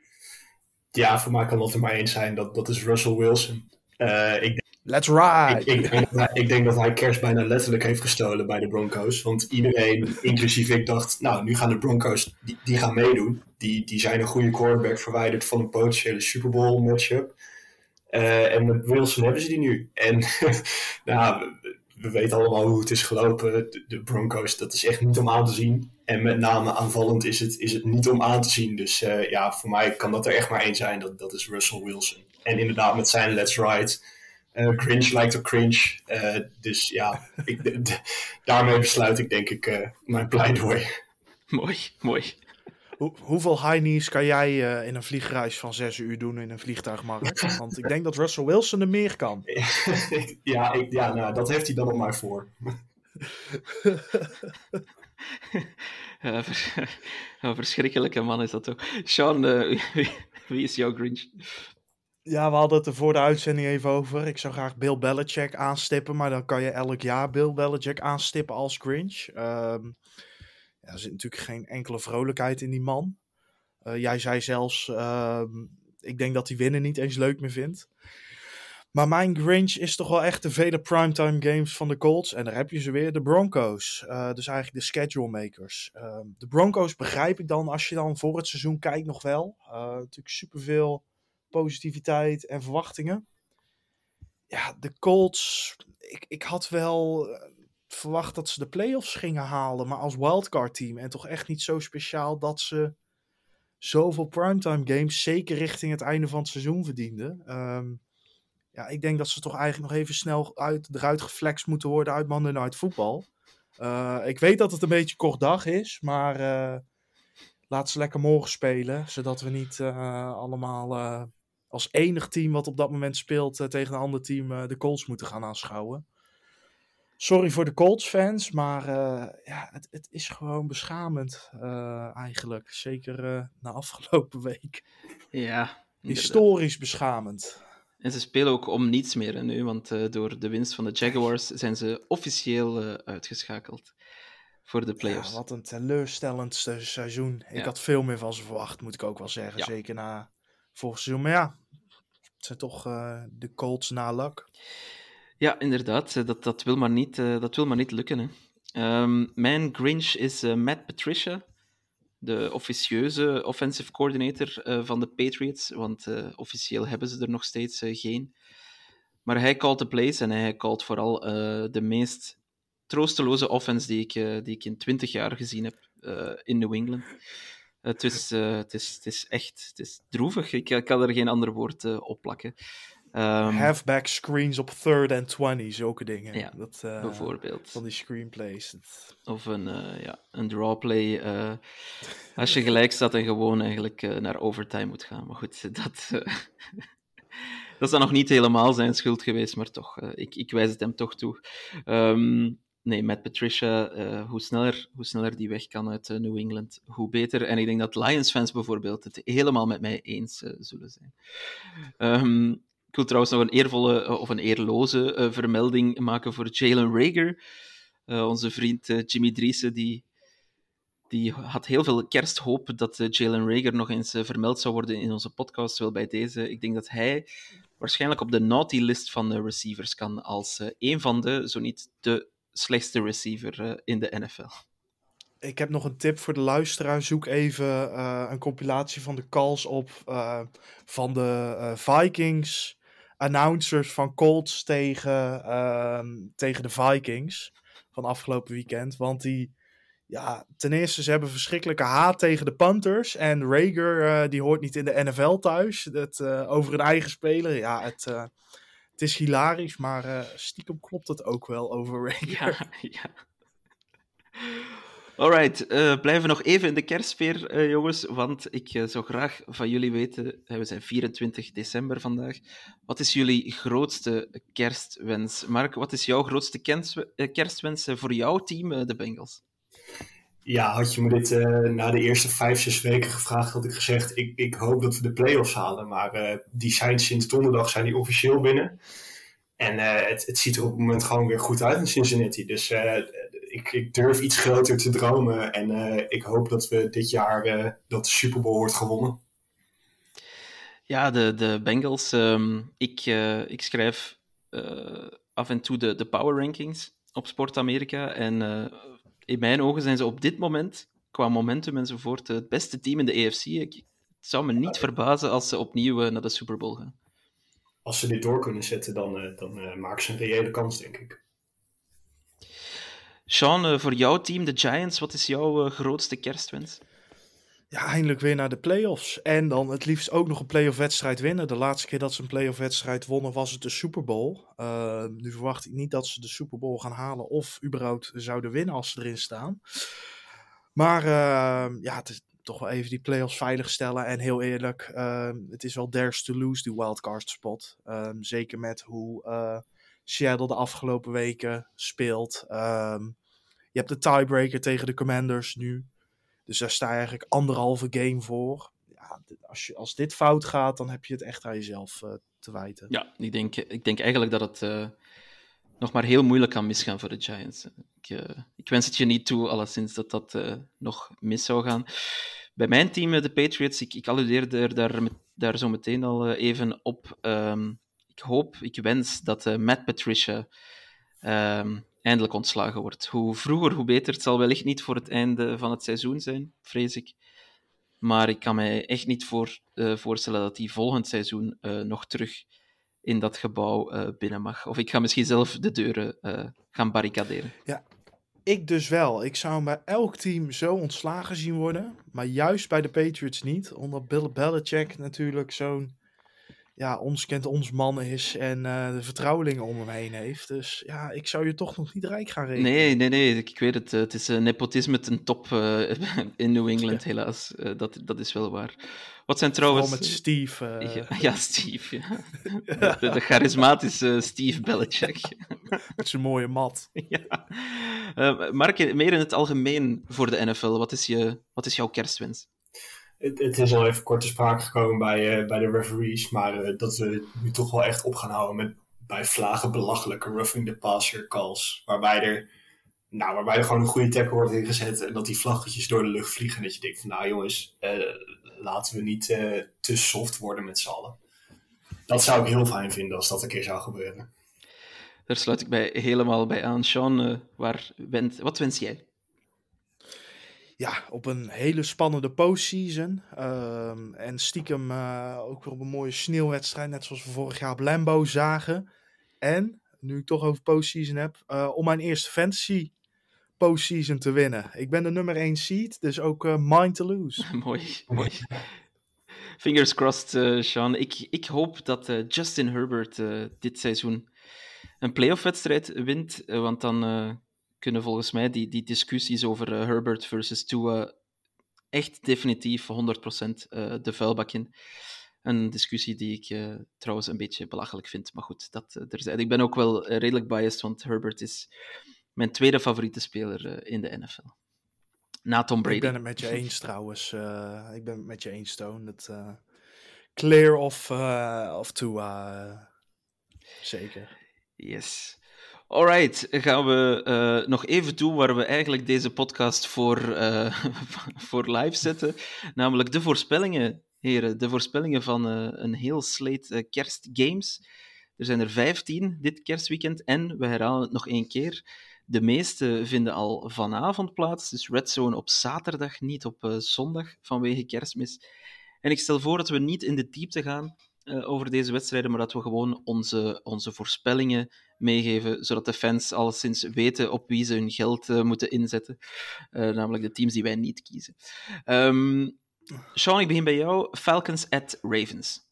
Ja, voor mij kan dat er maar één zijn. Dat, dat is Russell Wilson. Uh, ik Let's ride! Ik, ik, denk hij, ik, denk dat hij kerst bijna letterlijk heeft gestolen bij de Broncos. Want iedereen, inclusief ik, dacht, nou, nu gaan de Broncos, die, die gaan meedoen. Die, die zijn een goede quarterback verwijderd van een potentiële Super Bowl matchup. Uh, en met Wilson hebben ze die nu. En nou, we, we, weten allemaal hoe het is gelopen. De, de, Broncos, dat is echt niet om aan te zien. En met name aanvallend is het, is het niet om aan te zien. Dus uh, ja, voor mij kan dat er echt maar één zijn. Dat, dat is Russell Wilson. En inderdaad met zijn Let's Ride uh, cringe lijkt op cringe. Uh, dus ja, ik, daarmee besluit ik denk ik uh, mijn pleidooi. Mooi, mooi. Hoe, hoeveel high knees kan jij in een vliegreis van zes uur doen in een vliegtuigmarkt? Want ik denk dat Russell Wilson er meer kan. ja, ik, ja nou, dat heeft hij dan op mij voor. verschrikkelijke man is dat toch. Sean, wie, wie is jouw Grinch? Ja, we hadden het er voor de uitzending even over. Ik zou graag Bill Belichick aanstippen, maar dan kan je elk jaar Bill Belichick aanstippen als Grinch. Um, ja, er zit natuurlijk geen enkele vrolijkheid in die man. Uh, jij zei zelfs, uh, ik denk dat hij winnen niet eens leuk meer vindt. Maar mijn Grinch is toch wel echt de vele primetime games van de Colts. En daar heb je ze weer, de Broncos. Uh, dus eigenlijk de schedule makers. Uh, de Broncos begrijp ik dan, als je dan voor het seizoen kijkt, nog wel. Uh, natuurlijk superveel positiviteit en verwachtingen. Ja, de Colts, ik, ik had wel eh, verwacht dat ze de playoffs gingen halen. Maar als wildcard team. En toch echt niet zo speciaal dat ze zoveel primetime games, zeker richting het einde van het seizoen, verdienden. Um, ja, ik denk dat ze toch eigenlijk nog even snel uit, eruit geflext moeten worden uit Monday Night Football. Uh, ik weet dat het een beetje kort dag is, maar uh, laat ze lekker morgen spelen. Zodat we niet allemaal als enig team wat op dat moment speelt tegen een ander team de Colts moeten gaan aanschouwen. Sorry voor de Colts-fans, maar ja, het, het, is gewoon beschamend eigenlijk. Zeker na afgelopen week. Ja, Historisch beschamend. En ze spelen ook om niets meer nu, want door de winst van de Jaguars zijn ze officieel uitgeschakeld voor de playoffs. Ja, wat een teleurstellend seizoen. Ik had veel meer van ze verwacht, moet ik ook wel zeggen. Ja. Zeker na vorig seizoen. Maar ja, zijn toch uh, de Colts na luck. Ja, inderdaad. Dat, dat, wil, maar niet, dat wil maar niet lukken. Hè. Um, mijn Grinch is Matt Patricia de officieuze offensive coordinator van de Patriots, want officieel hebben ze er nog steeds geen. Maar hij called the plays en hij called vooral de meest troosteloze offense die ik, die ik in twintig jaar gezien heb in New England. Het is, het, is, het is echt het is droevig. Ik, ik kan er geen ander woord op plakken. Um, Halfback screens op third and 20, zulke dingen. Ja, dat, uh, bijvoorbeeld. Van die screenplays. Of een, ja, een drawplay. Als je gelijk staat en gewoon eigenlijk naar overtime moet gaan. Maar goed, dat, dat is dan nog niet helemaal zijn schuld geweest, maar toch, ik, ik wijs het hem toch toe. Um, nee, met Patricia, hoe, sneller, hoe sneller die weg kan uit New England, hoe beter. En ik denk dat Lions-fans bijvoorbeeld het helemaal met mij eens zullen zijn. Um, ik wil trouwens nog een eervolle eh, of een eerloze vermelding maken voor Jalen Rager. Onze vriend Jimmy Driessen, die, die had heel veel kersthoop dat Jalen Rager nog eens vermeld zou worden in onze podcast. Wel bij deze. Ik denk dat hij waarschijnlijk op de naughty list van de receivers kan als een van de, zo niet de slechtste receiver in de NFL. Ik heb nog een tip voor de luisteraar. Zoek even uh, een compilatie van de calls op uh, van de Vikings announcers van Colts tegen, uh, tegen de Vikings van afgelopen weekend. Want die, ja, ten eerste, ze hebben verschrikkelijke haat tegen de Panthers. En Rager, die hoort niet in de NFL thuis. Het, over een eigen speler, ja, het, het is hilarisch, maar stiekem klopt het ook wel over Rager. Ja, ja. Alright, uh, blijven we nog even in de kerstsfeer, uh, jongens, want ik zou graag van jullie weten, we zijn 24 december vandaag, wat is jullie grootste kerstwens? Mark, wat is jouw grootste kerstwens voor jouw team, de Bengals? Ja, had je me dit na de eerste vijf, zes weken gevraagd, had ik gezegd, ik, ik hoop dat we de play-offs halen, maar die zijn sinds donderdag zijn die officieel binnen. En het, het ziet er op het moment gewoon weer goed uit in Cincinnati, dus ik, ik, durf iets groter te dromen. En ik hoop dat we dit jaar dat de Super Bowl wordt gewonnen. Ja, de, de Bengals. Um, ik, ik schrijf af en toe de, de power rankings op Sport Amerika. En in mijn ogen zijn ze op dit moment, qua momentum enzovoort, het beste team in de EFC. Ik, het zou me niet verbazen als ze opnieuw naar de Super Bowl gaan. Als ze dit door kunnen zetten, dan, dan maken ze een reële kans, denk ik. Sean, voor jouw team, de Giants, wat is jouw grootste kerstwens? Ja, eindelijk weer naar de playoffs. En dan het liefst ook nog een playoff wedstrijd winnen. De laatste keer dat ze een playoff wedstrijd wonnen was het de Super Bowl. Uh, nu verwacht ik niet dat ze de Super Bowl gaan halen of überhaupt zouden winnen als ze erin staan. Maar ja, het is toch wel even die playoffs veilig stellen. En heel eerlijk, het is wel theirs to lose, die wildcard spot. zeker met hoe Seattle de afgelopen weken speelt. Um, je hebt de tiebreaker tegen de Commanders nu. Dus daar sta je eigenlijk anderhalve game voor. Ja, als, je, als dit fout gaat, dan heb je het echt aan jezelf uh, te wijten. Ja, ik denk, ik denk eigenlijk dat het uh, nog maar heel moeilijk kan misgaan voor de Giants. Ik, uh, ik wens het je niet toe, alleszins, dat dat nog mis zou gaan. Bij mijn team, de Patriots, ik, ik alludeerde er daar, daar zo meteen al even op. Um, ik hoop, ik wens dat Matt Patricia ehm, eindelijk ontslagen wordt. Hoe vroeger, hoe beter. Het zal wellicht niet voor het einde van het seizoen zijn, vrees ik. Maar ik kan mij echt niet voor, uh, voorstellen dat hij volgend seizoen uh, nog terug in dat gebouw uh, binnen mag. Of ik ga misschien zelf de deuren gaan barricaderen. Ja, ik dus wel. Ik zou bij elk team zo ontslagen zien worden. Maar juist bij de Patriots niet. Omdat Bill Belichick natuurlijk zo'n ja, ons kent ons man is en uh, de vertrouwelingen om hem heen heeft. Dus ja, ik zou je toch nog niet rijk gaan rekenen. Nee, nee, nee, ik weet het. Het is uh, nepotisme ten top uh, in New England, ja. helaas. dat, dat is wel waar. Wat zijn trouwens... Vooral met Steve. Ja, ja, Steve, ja. de, de, charismatische Steve Belichick. met zijn mooie mat. ja. Mark, meer in het algemeen voor de NFL. Wat is, je, wat is jouw kerstwens? Het, is al even kort te sprake gekomen bij, uh, bij de referees, maar uh, dat we nu toch wel echt op gaan houden met bij vlagen belachelijke roughing the passer calls. Waarbij er, nou, waarbij er gewoon een goede tackle wordt ingezet en dat die vlaggetjes door de lucht vliegen. En dat je denkt van nou jongens, uh, laten we niet te soft worden met z'n allen. Dat zou ik heel fijn vinden als dat een keer zou gebeuren. Daar sluit ik mij helemaal bij aan. Sean, waar wat wens jij? Ja, op een hele spannende postseason. Um, en stiekem uh, ook weer op een mooie sneeuwwedstrijd, net zoals we vorig jaar op Lambo zagen. En, nu ik toch over postseason heb, uh, om mijn eerste fantasy postseason te winnen. Ik ben de nummer 1 seed, dus ook uh, mine to lose. mooi, mooi. Fingers crossed, Sean. Ik, ik hoop dat Justin Herbert dit seizoen een playoff-wedstrijd wint, want dan kunnen volgens mij die, die discussies over uh, Herbert versus Tua echt definitief 100% uh, de vuilbak in. Een discussie die ik uh, trouwens een beetje belachelijk vind, maar goed, dat uh, terzijde. Ik ben ook wel redelijk biased, want Herbert is mijn tweede favoriete speler in de NFL. Na Tom Brady. Ik ben het met je eens trouwens. ik ben het met je eens, Stone. Dat, clear of, of Tua, zeker. Yes. Alright, gaan we uh, nog even toe waar we eigenlijk deze podcast voor, uh, voor live zetten. Namelijk de voorspellingen, heren. De voorspellingen van uh, een heel slate kerstgames. Er zijn er 15 dit kerstweekend en we herhalen het nog één keer. De meeste vinden al vanavond plaats, dus Red Zone op zaterdag, niet op zondag vanwege kerstmis. En ik stel voor dat we niet in de diepte gaan uh, over deze wedstrijden, maar dat we gewoon onze, onze voorspellingen meegeven, zodat de fans alleszins weten op wie ze hun geld uh, moeten inzetten. Uh, namelijk de teams die wij niet kiezen. Um, Sean, ik begin bij jou. Falcons at Ravens.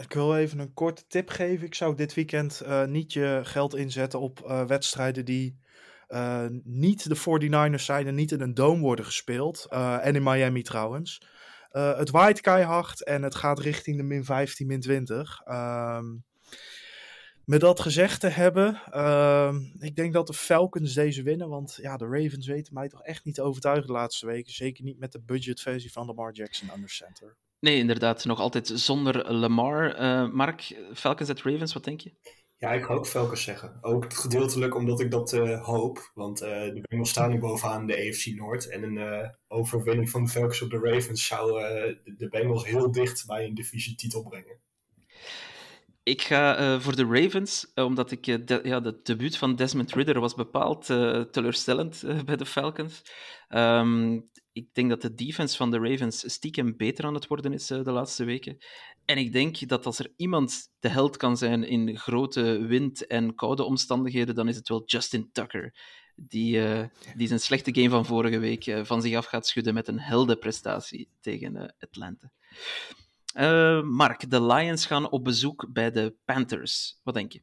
Ik wil even een korte tip geven. Ik zou dit weekend niet je geld inzetten op wedstrijden die niet de 49ers zijn en niet in een dome worden gespeeld. en in Miami trouwens. Uh, het waait keihard en het gaat richting de min 15, min 20. Um, met dat gezegd te hebben, uh, ik denk dat de Falcons deze winnen. Want ja, de Ravens weten mij toch echt niet te overtuigen de laatste weken. Zeker niet met de budgetversie van Lamar Jackson under center. Nee, inderdaad. Nog altijd zonder Lamar. Uh, Mark, Falcons at Ravens, wat denk je? Ja, ik ga ook Falcons zeggen. Ook gedeeltelijk omdat ik dat uh, hoop. Want uh, de Bengals staan nu bovenaan de AFC Noord. En een uh, overwinning van de Falcons op de Ravens zou de Bengals heel dicht bij een divisietitel brengen. Ik ga voor de Ravens, omdat ik de, ja, het debuut van Desmond Ridder was bepaald teleurstellend bij de Falcons. Um, ik denk dat de defense van de Ravens stiekem beter aan het worden is de laatste weken. En ik denk dat als er iemand de held kan zijn in grote wind en koude omstandigheden, dan is het wel Justin Tucker. Die, uh, die zijn slechte game van vorige week uh, van zich af gaat schudden met een heldenprestatie tegen uh, Atlanta. Mark, de Lions gaan op bezoek bij de Panthers. Wat denk je?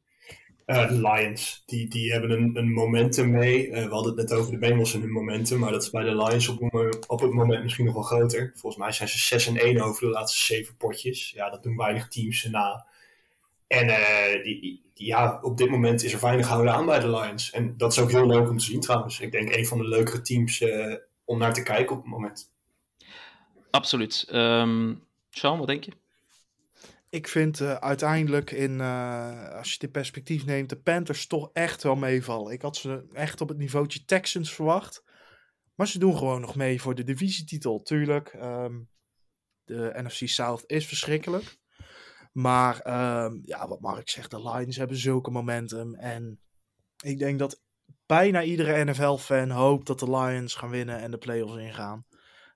De Lions, die, die hebben een, een momentum mee. Uh, we hadden het net over de Bengals en hun momentum, maar dat is bij de Lions op, op het moment misschien nog wel groter. Volgens mij zijn ze 6 en 1 over de laatste 7 potjes. Ja, dat doen weinig teams na. En uh, die, die, ja, op dit moment is er weinig houden aan bij de Lions. En dat is ook heel leuk om te zien trouwens. Ik denk een van de leukere teams om naar te kijken op het moment. Absoluut. Um, Sean, wat denk je? Ik vind uh, uiteindelijk, in, uh, als je dit perspectief neemt, de Panthers toch echt wel meevallen. Ik had ze echt op het niveautje Texans verwacht. Maar ze doen gewoon nog mee voor de divisietitel. Tuurlijk, um, de NFC South is verschrikkelijk. Maar ehm, ja, wat Mark zegt, de Lions hebben zulke momentum. En ik denk dat bijna iedere NFL-fan hoopt dat de Lions gaan winnen en de playoffs ingaan.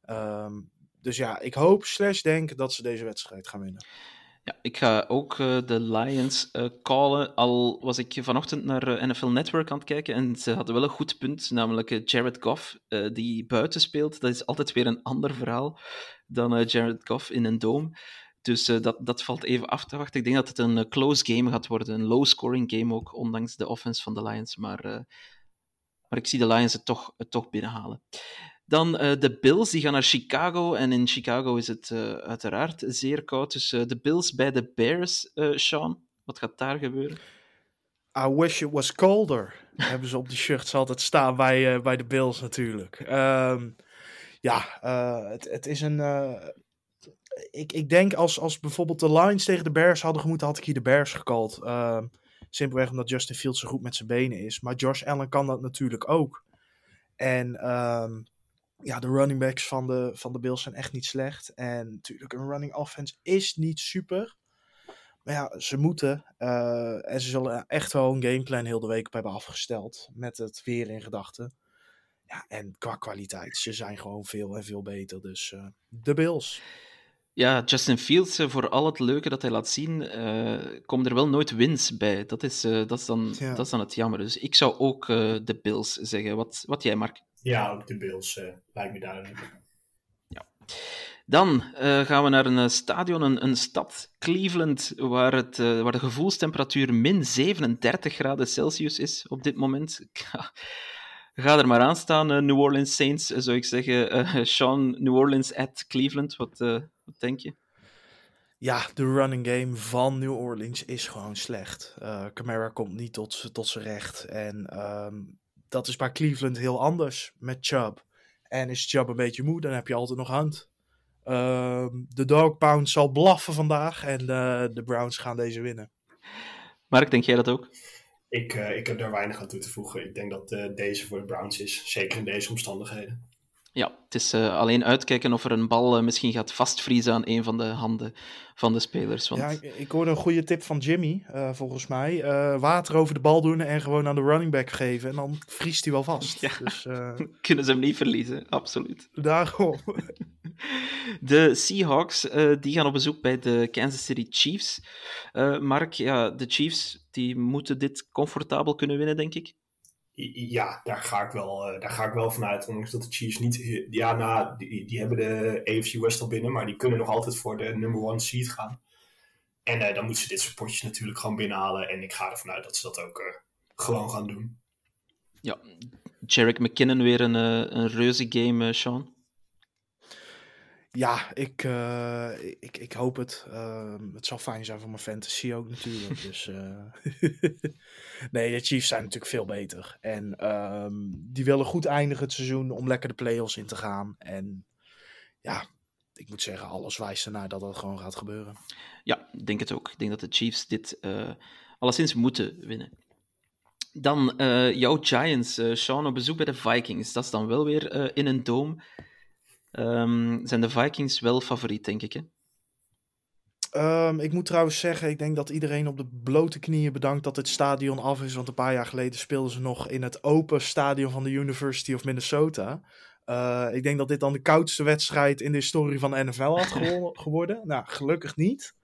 Ehm, dus ja, ik hoop slash denk dat ze deze wedstrijd gaan winnen. Ja, ik ga ook uh, de Lions uh, callen. Al was ik vanochtend naar uh, NFL Network aan het kijken en ze hadden wel een goed punt, namelijk Jared Goff, die buiten speelt. Dat is altijd weer een ander verhaal dan Jared Goff in een dome. Dus dat, dat valt even af te wachten. Ik denk dat het een close game gaat worden, een low-scoring game ook, ondanks de offense van de Lions. Maar, maar ik zie de Lions het toch, het toch binnenhalen. Dan uh, de Bills, die gaan naar Chicago. En in Chicago is het uh, uiteraard zeer koud. Dus uh, de Bills bij de Bears, Sean. Wat gaat daar gebeuren? I wish it was colder. hebben ze op de shirts altijd staan bij, bij de Bills natuurlijk. Um, ja, het, het is een... ik, ik denk als, als bijvoorbeeld de Lions tegen de Bears hadden gemoeten, had ik hier de Bears gecallt. Um, simpelweg omdat Justin Fields zo goed met zijn benen is. Maar Josh Allen kan dat natuurlijk ook. En... Um, ja, de running backs van de, van de Bills zijn echt niet slecht. En natuurlijk, een running offense is niet super. Maar ja, ze moeten. Uh, en ze zullen echt wel een gameplan heel de week op hebben afgesteld. Met het weer in gedachten. Ja, en qua kwaliteit, ze zijn gewoon veel en veel beter. Dus uh, de Bills. Ja, Justin Fields, uh, voor al het leuke dat hij laat zien, komen er wel nooit wins bij. Dat is, dat is, dan, ja. dat is dan het jammer. Dus ik zou ook de Bills zeggen. Wat, wat jij, Mark? Ja, ook de Bills, uh, lijkt me duidelijk. Ja. Dan uh, gaan we naar een uh, stadion, een, een, stad, Cleveland, waar, het, waar de gevoelstemperatuur min 37 graden Celsius is op dit moment. Ga er maar aan staan, New Orleans Saints, zou ik zeggen. Sean, New Orleans at Cleveland, wat, wat denk je? Ja, de running game van New Orleans is gewoon slecht. Camara komt niet tot, tot zijn recht. En um, dat is bij Cleveland heel anders met Chubb. En is Chubb een beetje moe, dan heb je altijd nog hand. Uh, de Dog Pound zal blaffen vandaag en uh, de Browns gaan deze winnen. Mark, denk jij dat ook? Ik, uh, ik heb daar weinig aan toe te voegen. Ik denk dat uh, deze voor de Browns is, zeker in deze omstandigheden. Ja, het is uh, alleen uitkijken of er een bal uh, misschien gaat vastvriezen aan een van de handen van de spelers. Want... Ja, ik, ik, hoorde een goede tip van Jimmy, uh, volgens mij. water over de bal doen en gewoon aan de running back geven. En dan vriest hij wel vast. Ja. Dus, Kunnen ze hem niet verliezen, absoluut. Daarom. de Seahawks die gaan op bezoek bij de Kansas City Chiefs. Mark, ja, de Chiefs die moeten dit comfortabel kunnen winnen, denk ik. Ja, daar ga ik wel, uh, daar ga ik wel vanuit. Ondanks dat de Chiefs niet. Ja, nou, die, die hebben de AFC West al binnen, maar die kunnen nog altijd voor de number one seed gaan. En uh, dan moeten ze dit soort potjes natuurlijk gewoon binnenhalen. En ik ga ervan uit dat ze dat ook uh, gewoon gaan doen. Ja, Jarek McKinnon weer een, een reuze game, Sean. Ja, ik, uh, ik, ik hoop het. Uh, het zal fijn zijn voor mijn fantasy ook natuurlijk. dus, uh... nee, de Chiefs zijn natuurlijk veel beter. En um, die willen goed eindigen het seizoen om lekker de playoffs in te gaan. En ja, ik moet zeggen, alles wijst ernaar dat dat gewoon gaat gebeuren. Ja, ik denk het ook. Ik denk dat de Chiefs dit alleszins moeten winnen. Dan jouw Giants, Sean, op bezoek bij de Vikings. Dat is dan wel weer in een dome. Um, zijn de Vikings wel favoriet, denk ik. Hè? Um, ik moet trouwens zeggen, ik denk dat iedereen op de blote knieën bedankt dat het stadion af is. Want een paar jaar geleden speelden ze nog in het open stadion van de University of Minnesota. Uh, ik denk dat dit dan de koudste wedstrijd in de historie van de NFL had geworden. nou, gelukkig niet.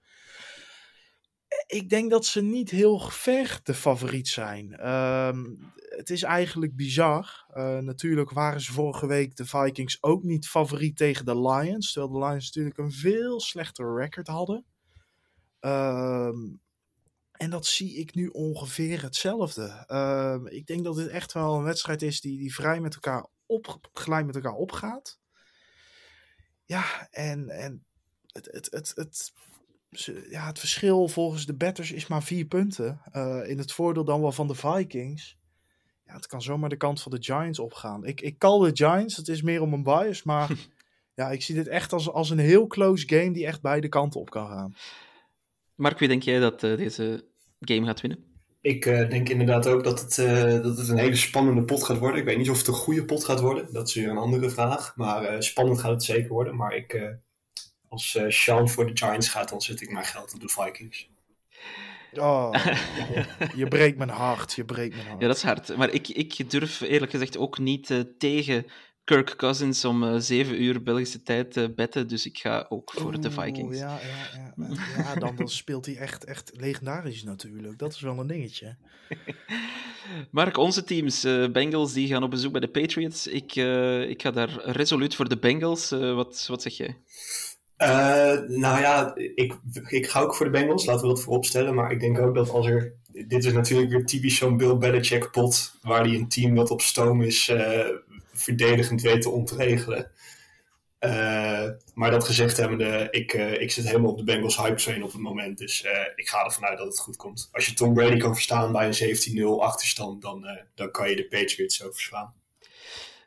Ik denk dat ze niet heel ver de favoriet zijn. Um, het is eigenlijk bizar. Uh, natuurlijk waren ze vorige week de Vikings ook niet favoriet tegen de Lions. Terwijl de Lions natuurlijk een veel slechter record hadden. Um, en dat zie ik nu ongeveer hetzelfde. Um, ik denk dat dit echt wel een wedstrijd is die, die vrij met elkaar op, gelijk met elkaar opgaat. Ja, en, en het, het, het, het, ja, het verschil volgens de betters is maar vier punten. Uh, in het voordeel dan wel van de Vikings ja, het kan zomaar de kant van de Giants opgaan. Ik, ik call de Giants, het is meer om een bias, maar ja, ik zie dit echt als, als een heel close game die echt beide kanten op kan gaan. Mark, wie denk jij dat uh, deze game gaat winnen? Ik uh, denk inderdaad ook dat het, uh, dat het een hele spannende pot gaat worden. Ik weet niet of het een goede pot gaat worden, dat is weer een andere vraag. Maar spannend gaat het zeker worden. Maar ik, als eh, Sean voor de Giants gaat, dan zet ik mijn geld op de Vikings. Oh, je breekt mijn hart, je breekt mijn hart. Ja, dat is hard. Maar ik, ik durf eerlijk gezegd ook niet eh, tegen Kirk Cousins om eh 7 uur Belgische tijd te betten. Dus ik ga ook voor de Vikings. Ja, ja, ja, ja. ja dan, dan speelt hij echt, echt legendarisch natuurlijk. Dat is wel een dingetje. Mark, onze teams, eh, Bengals, die gaan op bezoek bij de Patriots. Ik, eh, ik ga daar resoluut voor de Bengals. Eh, wat, wat zeg jij? Eh, nou ja, ik, ik ga ook voor de Bengals, laten we dat voorop stellen. Maar ik denk ook dat als er. Dit is natuurlijk weer typisch zo'n Bill Belichick pot. Waar hij een team dat op stoom is, eh, verdedigend weet te ontregelen. Eh, maar dat gezegd hebbende, ik, ik zit helemaal op de Bengals hype train op het moment. Dus ik ga ervan uit dat het goed komt. Als je Tom Brady kan verstaan bij een 17-0 achterstand, dan, dan kan je de Patriots zo verslaan.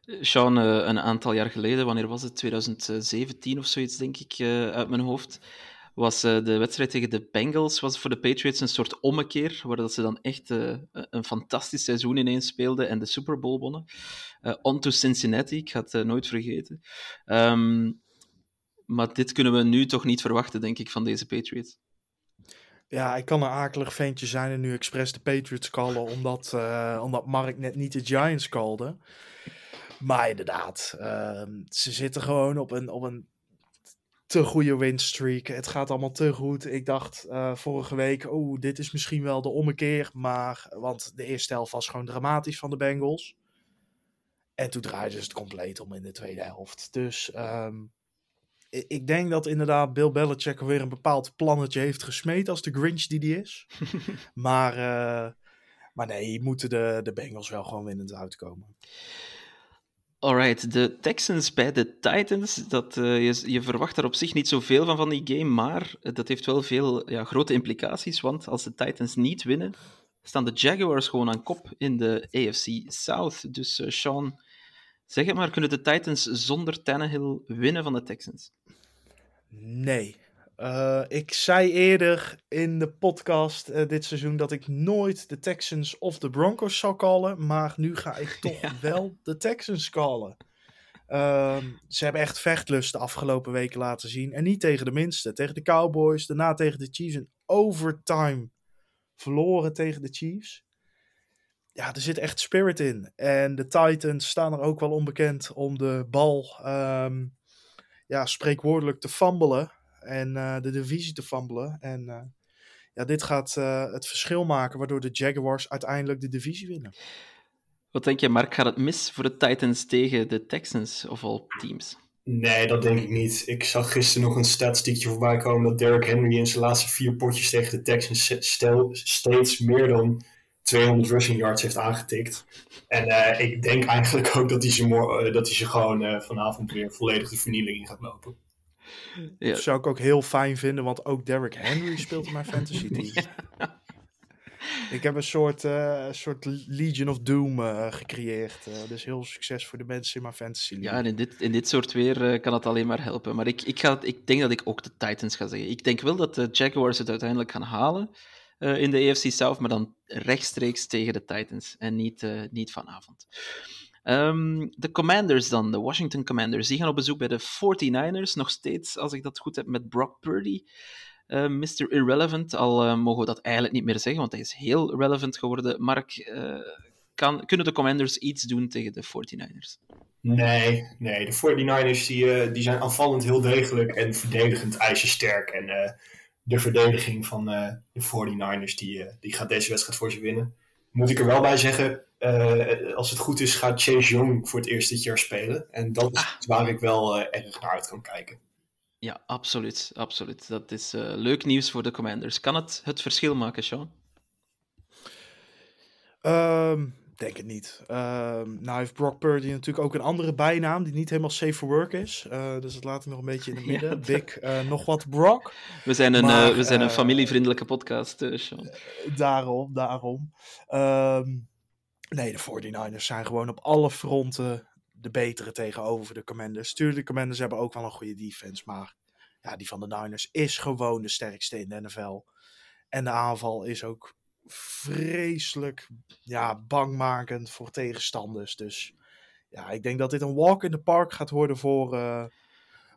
Sean, eh, een aantal jaar geleden, wanneer was het? 2017 of zoiets, denk ik, eh, uit mijn hoofd. Was eh, de wedstrijd tegen de Bengals was voor de Patriots een soort ommekeer, waar dat ze dan echt een fantastisch seizoen ineens speelden en de Super Bowl wonnen. On to Cincinnati, ik ga het nooit vergeten. Ehm, maar dit kunnen we nu toch niet verwachten, denk ik, van deze Patriots. Ja, ik kan een akelig ventje zijn en nu expres de Patriots callen, omdat, omdat Mark net niet de Giants calde. Maar inderdaad, ehm, ze zitten gewoon op een, op een te goede winstreak. Het gaat allemaal te goed. Ik dacht eh, vorige week, oh, dit is misschien wel de ommekeer. Maar, want de eerste helft was gewoon dramatisch van de Bengals. En toen draaiden ze het compleet om in de tweede helft. Dus ehm, ik denk dat inderdaad Bill Belichick alweer een bepaald plannetje heeft gesmeed als de Grinch die die is. maar, eh, maar nee, moeten de, de Bengals wel gewoon winnend uitkomen. Alright, de Texans bij de Titans. Dat, eh, je, je verwacht er op zich niet zoveel van van die game, maar dat heeft wel veel ja, grote implicaties. Want als de Titans niet winnen, staan de Jaguars gewoon aan kop in de AFC South. Dus eh, Sean, zeg het maar, kunnen de Titans zonder Tannehill winnen van de Texans? Nee. Eh, ik zei eerder in de podcast eh, dit seizoen dat ik nooit de Texans of de Broncos zou callen. Maar nu ga ik toch wel de Texans callen. Ehm, ze hebben echt vechtlust de afgelopen weken laten zien. En niet tegen de minste. Tegen de Cowboys, daarna tegen de Chiefs. En overtime verloren tegen de Chiefs. Ja, er zit echt spirit in. En de Titans staan er ook wel onbekend om de bal ehm, ja, spreekwoordelijk te fambelen. En eh, de divisie te fambelen. En eh, ja, dit gaat eh, het verschil maken, waardoor de Jaguars uiteindelijk de divisie winnen. Wat denk je, Mark? Gaat het mis voor de Titans tegen de Texans of all teams? Nee, dat denk ik niet. Ik zag gisteren nog een statistiekje voorbij komen dat Derrick Henry in zijn laatste vier potjes tegen de Texans stel, steeds meer dan 200 rushing yards heeft aangetikt. En eh, ik denk eigenlijk ook dat hij ze, eh, dat hij ze gewoon eh, vanavond weer volledig de vernieling in gaat lopen. Ja. Dat zou ik ook heel fijn vinden, want ook Derrick Henry speelt in mijn fantasy team. Ik heb een soort, eh, soort Legion of Doom eh, gecreëerd. dus heel succes voor de mensen in mijn fantasy league. Ja, en in dit, in dit soort weer kan het alleen maar helpen. Maar ik, ik, ga, ik denk dat ik ook de Titans ga zeggen. Ik denk wel dat de Jaguars het uiteindelijk gaan halen in de AFC South, maar dan rechtstreeks tegen de Titans en niet, niet vanavond. Ehm, de Commanders dan, de Washington Commanders, die gaan op bezoek bij de 49ers. Nog steeds, als ik dat goed heb, met Brock Purdy. eh, Mr. Irrelevant, al eh, mogen we dat eigenlijk niet meer zeggen, want hij is heel relevant geworden. Mark, eh, kan, kunnen de Commanders iets doen tegen de 49ers? Nee, nee. De 49ers die, eh, die zijn aanvallend heel degelijk en verdedigend ijzersterk. En de verdediging van de 49ers die, die gaat deze wedstrijd voor ze winnen. Moet ik er wel bij zeggen, eh, als het goed is gaat Chase Young voor het eerst dit jaar spelen. En dat is iets waar ik wel eh, erg naar uit kan kijken. Ja, absoluut. absoluut. Dat is eh, leuk nieuws voor de Commanders. Kan het het verschil maken, Sean? Ehm, denk het niet. Ehm, nou heeft Brock Purdy natuurlijk ook een andere bijnaam die niet helemaal safe for work is. Eh, dus dat laat hem nog een beetje in het midden. Ja. Big, eh, nog wat Brock. We zijn een, Maar, eh, we zijn een familievriendelijke podcast, Sean. Daarom, daarom. Ehm, nee, de 49ers zijn gewoon op alle fronten de betere tegenover de Commanders. Tuurlijk, de Commanders hebben ook wel een goede defense, maar ja, die van de Niners is gewoon de sterkste in de NFL. En de aanval is ook vreselijk ja, bangmakend voor tegenstanders. Dus ja, ik denk dat dit een walk in the park gaat worden voor, eh,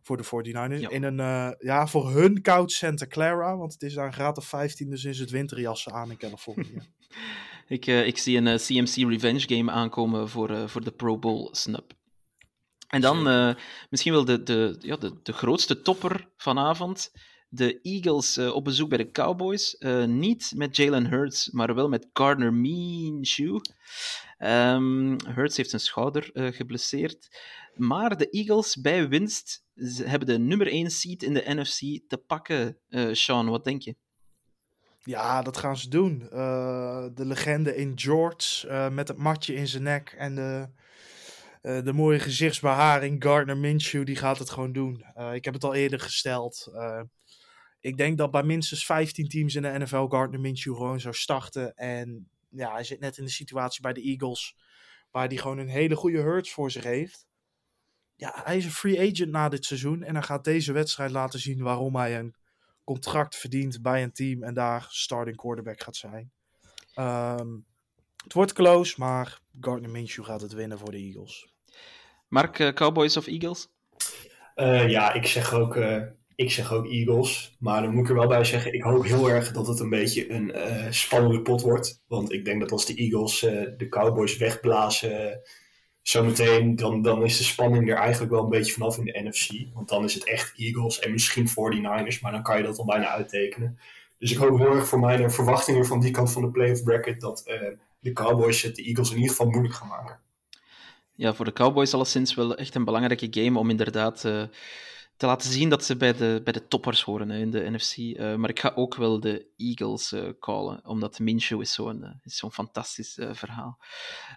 Voor de 49ers. Ja. In een, eh, ja, voor hun koud Santa Clara. Want het is daar een graad of 15, dus is het winterjassen aan in Californië. Ik, eh, ik zie een eh, CMC Revenge game aankomen voor, eh, voor de Pro Bowl snap. En dan eh, misschien wel de, de, ja, de, de grootste topper vanavond. De Eagles eh, op bezoek bij de Cowboys. Eh, niet met Jalen Hurts, maar wel met Gardner Minshew. Ehm Hurts heeft zijn schouder eh, geblesseerd. Maar de Eagles bij winst ze hebben de nummer 1 seed in de NFC te pakken. Eh Sean, wat denk je? Ja, dat gaan ze doen. Eh, de legende in George eh, met het matje in zijn nek en de, eh, de mooie gezichtsbeharing Gardner Minshew, die gaat het gewoon doen. Ik heb het al eerder gesteld. Ik denk dat bij minstens 15 teams in de NFL Gardner Minshew gewoon zou starten. En ja, hij zit net in de situatie bij de Eagles, waar hij gewoon een hele goede hurts voor zich heeft. Ja, hij is een free agent na dit seizoen en hij gaat deze wedstrijd laten zien waarom hij een contract verdient bij een team en daar starting quarterback gaat zijn. Ehm, het wordt close, maar Gardner Minshew gaat het winnen voor de Eagles. Mark, eh, Cowboys of Eagles? Eh, ja, ik zeg, ook, eh, ik zeg ook Eagles. Maar dan moet ik er wel bij zeggen, ik hoop heel erg dat het een beetje een eh, spannende pot wordt. Want ik denk dat als de Eagles eh, de Cowboys wegblazen zometeen, dan, dan is de spanning er eigenlijk wel een beetje vanaf in de NFC. Want dan is het echt Eagles en misschien 49ers, maar dan kan je dat al bijna uittekenen. Dus ik hoop heel erg voor mijn eh, verwachtingen van die kant van de playoff bracket dat eh, de Cowboys het de Eagles in ieder geval moeilijk gaan maken. Ja, voor de Cowboys alleszins wel echt een belangrijke game om inderdaad eh, te laten zien dat ze bij de, bij de toppers horen hè, in de NFC. Eh, maar ik ga ook wel de Eagles eh, callen, omdat Minshew is zo'n eh, is zo'n fantastisch verhaal.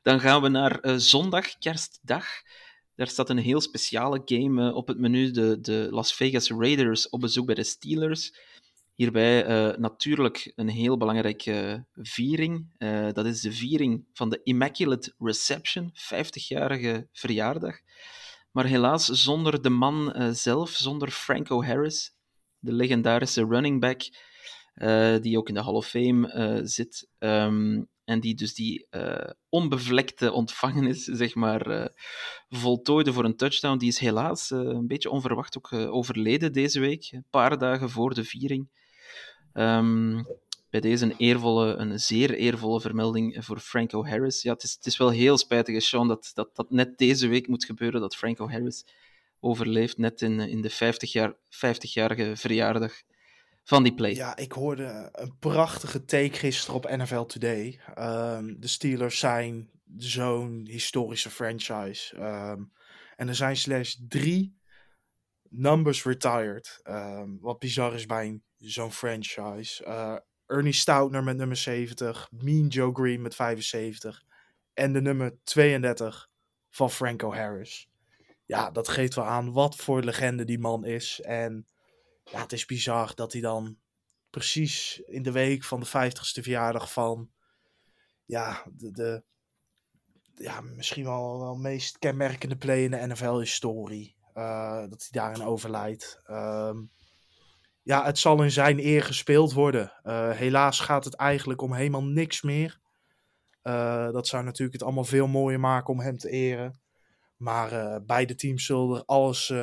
Dan gaan we naar zondag, kerstdag. Daar staat een heel speciale game op het menu. De, de Las Vegas Raiders op bezoek bij de Steelers. Hierbij natuurlijk een heel belangrijke viering. Dat is de viering van de Immaculate Reception, 50-jarige verjaardag. Maar helaas zonder de man eh, zelf, zonder Franco Harris, de legendarische running back, eh, die ook in de Hall of Fame eh, zit. ehm, en die dus die onbevlekte ontvangenis, zeg maar, voltooide voor een touchdown. Die is helaas een beetje onverwacht ook overleden deze week, een paar dagen voor de viering. Ehm, bij deze een, eervolle, een zeer eervolle vermelding voor Franco Harris. Ja, het is, het is wel heel spijtig, Sean, dat, dat dat net deze week moet gebeuren, dat Franco Harris overleeft, net in, in de 50 jaar, 50-jarige verjaardag van die play. Ja, ik hoorde een prachtige take gisteren op NFL Today. Ehm, de Steelers zijn zo'n historische franchise. Ehm, en er zijn slechts drie numbers retired. Ehm, wat bizar is bij zo'n franchise. Eh, Ernie Stoutner met nummer 70. Mean Joe Green met 75. En de nummer 32 van Franco Harris. Ja, dat geeft wel aan wat voor legende die man is. En ja, het is bizar dat hij dan precies in de week van de 50ste verjaardag van ja, de, de ja, misschien wel, wel meest kenmerkende play in de NFL-historie. eh, dat hij daarin overlijdt. Ehm, ja, het zal in zijn eer gespeeld worden. Eh, helaas gaat het eigenlijk om helemaal niks meer. Eh, dat zou natuurlijk het allemaal veel mooier maken om hem te eren. Maar eh, beide teams zullen er alles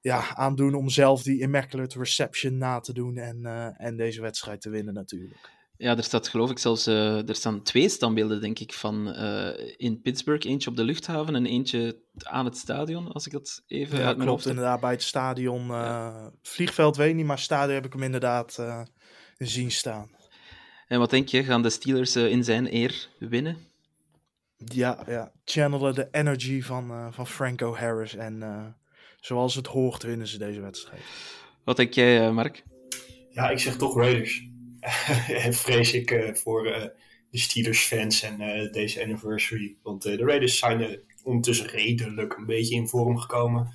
ja, aan doen om zelf die immaculate reception na te doen en, en deze wedstrijd te winnen natuurlijk. Ja, er staat geloof ik zelfs eh, er staan twee standbeelden, denk ik, van eh, in Pittsburgh. Eentje op de luchthaven en eentje aan het stadion, als ik dat even Ja, uit mijn klopt hoofd heb. inderdaad bij het stadion. eh, Vliegveld weet ik niet, maar stadion heb ik hem inderdaad eh, zien staan. En wat denk je, gaan de Steelers in zijn eer winnen? Ja, ja. channelen de energy van, eh, van Franco Harris. En eh, zoals het hoort winnen ze deze wedstrijd. Wat denk jij, Mark? Ja, ik zeg toch Raiders. Vrees ik eh, voor eh, de Steelers-fans en eh, deze anniversary. Want de Raiders zijn er ondertussen redelijk een beetje in vorm gekomen.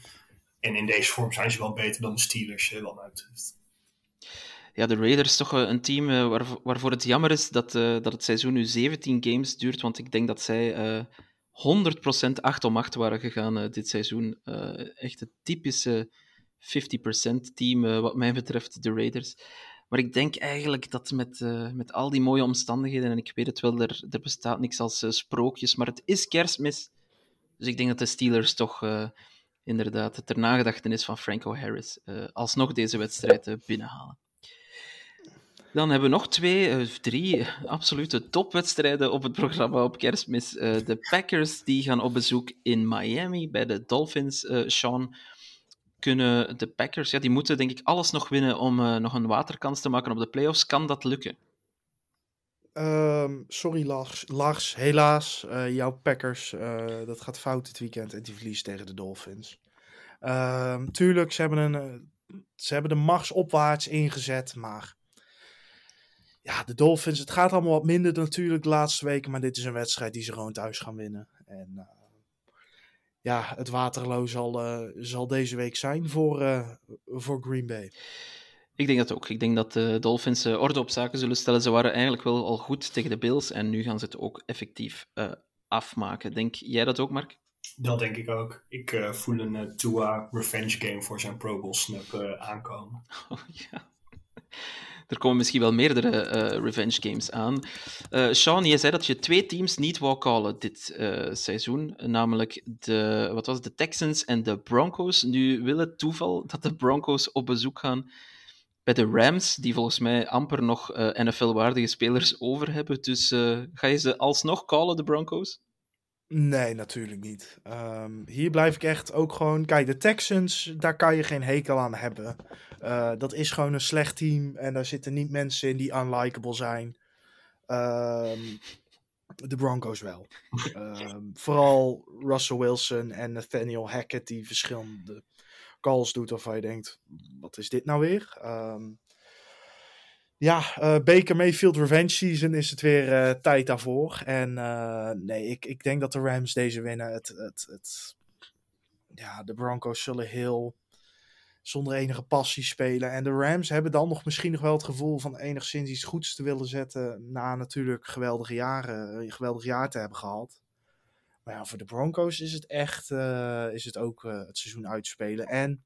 En in deze vorm zijn ze wel beter dan de Steelers, wat mij betreft. Ja, de Raiders toch eh, een team waarvo- waarvoor het jammer is dat, dat het seizoen nu 17 games duurt, want ik denk dat zij eh 100% 8 om 8 waren gegaan dit seizoen. Echt het typische 50% team wat mij betreft, de Raiders. Maar ik denk eigenlijk dat met, eh, met al die mooie omstandigheden, en ik weet het wel, er, er bestaat niks als eh, sprookjes, maar het is kerstmis. Dus ik denk dat de Steelers toch eh, inderdaad ter nagedachtenis van Franco Harris alsnog deze wedstrijd binnenhalen. Dan hebben we nog twee, drie absolute topwedstrijden op het programma op kerstmis. de Packers die gaan op bezoek in Miami bij de Dolphins. Sean, kunnen de Packers, ja, die moeten denk ik alles nog winnen om nog een waterkans te maken op de playoffs. Kan dat lukken? Um, sorry Lars, Lars helaas. Uh, jouw Packers, uh, dat gaat fout dit weekend en die verliest tegen de Dolphins. Um, tuurlijk, ze hebben, een, ze hebben de mars opwaarts ingezet, maar ja, de Dolphins, het gaat allemaal wat minder natuurlijk de laatste weken, maar dit is een wedstrijd die ze gewoon thuis gaan winnen. En ja, het Waterloo zal, zal deze week zijn voor, voor Green Bay. Ik denk dat ook. Ik denk dat de Dolphins uh, orde op zaken zullen stellen. Ze waren eigenlijk wel al goed tegen de Bills en nu gaan ze het ook effectief uh, afmaken. Denk jij dat ook, Mark? Dat denk ik ook. Ik uh, voel een Tua revenge game voor zijn Pro Bowl snap aankomen. Oh, ja. Er komen misschien wel meerdere revenge games aan. Sean, je zei dat je twee teams niet wou callen dit seizoen, namelijk de, wat was het, de Texans en de Broncos. Nu wil het toeval dat de Broncos op bezoek gaan bij de Rams, die volgens mij amper nog NFL-waardige spelers over hebben. Dus ga je ze alsnog callen, de Broncos? Nee, natuurlijk niet. Um, hier blijf ik echt ook gewoon. Kijk, de Texans, daar kan je geen hekel aan hebben. Uh, dat is gewoon een slecht team en daar zitten niet mensen in die unlikable zijn. Um, de Broncos wel. um, vooral Russell Wilson en Nathaniel Hackett, die verschillende calls doet waarvan je denkt, wat is dit nou weer? Um, ja, uh, Baker Mayfield Revenge Season is het weer uh, tijd daarvoor. En uh, nee, ik, ik denk dat de Rams deze winnen. Het, het, het, ja, de Broncos zullen heel zonder enige passie spelen. En de Rams hebben dan nog misschien nog wel het gevoel van enigszins iets goeds te willen zetten. Na natuurlijk geweldige jaren, een geweldig jaar te hebben gehad. Maar ja, voor de Broncos is het echt is het ook het seizoen uitspelen. En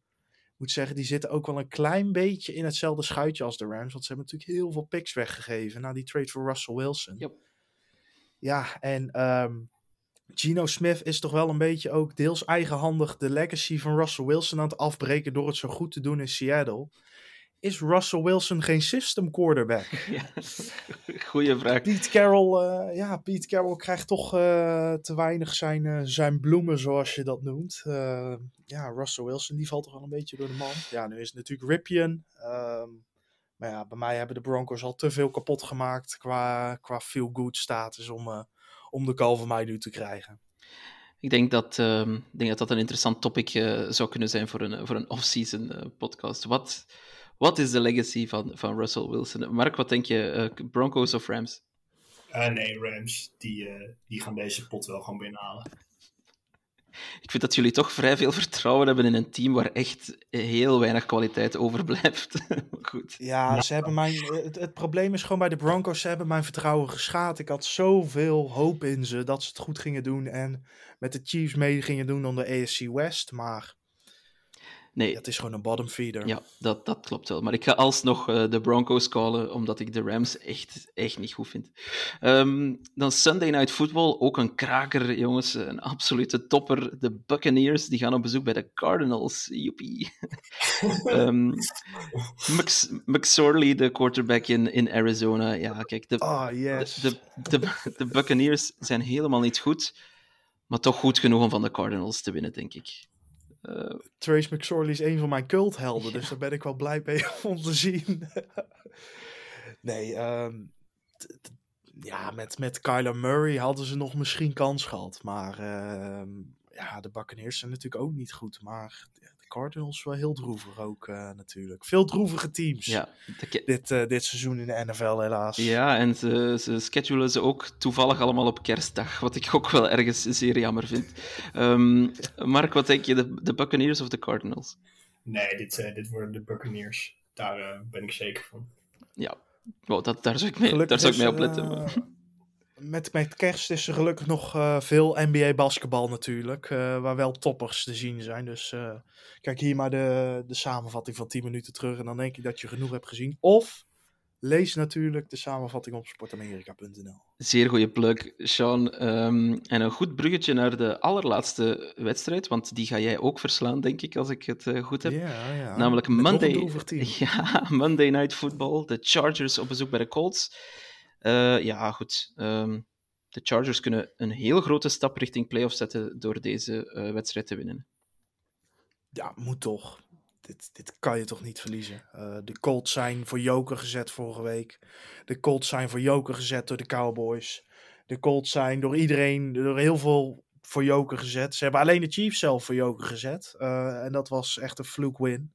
moet zeggen, die zitten ook wel een klein beetje in hetzelfde schuitje als de Rams. Want ze hebben natuurlijk heel veel picks weggegeven na die trade voor Russell Wilson. Yep. Ja, en um, Gino Smith is toch wel een beetje ook deels eigenhandig de legacy van Russell Wilson aan het afbreken door het zo goed te doen in Seattle is Russell Wilson geen system quarterback? Ja, goeie vraag. Pete Carroll, uh, ja, Pete Carroll krijgt toch uh, te weinig zijn, uh, zijn bloemen, zoals je dat noemt. ja, Russell Wilson, die valt toch wel een beetje door de man. Ja, nu is het natuurlijk Ripien. Ehm, maar ja, bij mij hebben de Broncos al te veel kapot gemaakt qua, qua feel-good status om, om de call van mij nu te krijgen. Ik denk dat, um, ik denk dat dat een interessant topic zou kunnen zijn voor een, voor een off-season podcast. Wat wat is de legacy van, van Russell Wilson? Mark, wat denk je? Uh, Broncos of Rams? Uh, nee, Rams. Die, uh, die gaan deze pot wel gewoon binnenhalen. Ik vind dat jullie toch vrij veel vertrouwen hebben in een team waar echt heel weinig kwaliteit overblijft. Goed. Ja, ze hebben mijn, het, het, probleem is gewoon bij de Broncos, ze hebben mijn vertrouwen geschaad. Ik had zoveel hoop in ze dat ze het goed gingen doen en met de Chiefs mee gingen doen om de ASC West. Maar Nee. Het is gewoon een bottom feeder. Ja, dat, dat klopt wel. Maar ik ga alsnog uh, de Broncos callen, omdat ik de Rams echt, echt niet goed vind. Um, dan Sunday Night Football, ook een kraker, jongens. Een absolute topper. De Buccaneers, die gaan op bezoek bij de Cardinals. Joepie. um, McSorley, de quarterback in, in Arizona. Ja, kijk, de, oh, yes. de, de, de, de Buccaneers zijn helemaal niet goed, maar toch goed genoeg om van de Cardinals te winnen, denk ik. Uh, Trace McSorley is een van mijn culthelden, ja. dus daar ben ik wel blij mee om te zien. nee, um, ja, met, met Kyler Murray hadden ze nog misschien kans gehad. Maar uh, ja, de Buccaneers zijn natuurlijk ook niet goed. Maar Cardinals wel heel droevig ook uh, natuurlijk. Veel droevige teams ja, dit, uh, dit seizoen in de NFL helaas. Ja, en ze, ze schedulen ze ook toevallig allemaal op kerstdag. Wat ik ook wel ergens zeer jammer vind. Um, Mark, wat denk je? De, de Buccaneers of de Cardinals? Nee, dit, uh, dit worden de Buccaneers. Daar ben ik zeker van. Ja, wow, dat, daar zou ik mee, daar zou ik mee op letten. Maar met, met kerst is er gelukkig nog uh, veel NBA basketbal natuurlijk. Uh, waar wel toppers te zien zijn. Dus uh, kijk hier maar de, de samenvatting van 10 minuten terug. En dan denk ik dat je genoeg hebt gezien. Of lees natuurlijk de samenvatting op sportamerika.nl. Zeer goede plug, Sean. Ehm, en een goed bruggetje naar de allerlaatste wedstrijd, want die ga jij ook verslaan, denk ik, als ik het eh, goed heb. Ja, ja. Namelijk Monday, ja, Monday Night Football. De Chargers op bezoek bij de Colts. Eh, ja, goed. Ehm, de Chargers kunnen een heel grote stap richting playoffs zetten door deze eh, wedstrijd te winnen. Ja, moet toch. Dit, dit kan je toch niet verliezen. Eh, de Colts zijn voor joker gezet vorige week. De Colts zijn voor joker gezet door de Cowboys. De Colts zijn door iedereen, door heel veel voor joker gezet. Ze hebben alleen de Chiefs zelf voor joker gezet. En dat was echt een fluke win.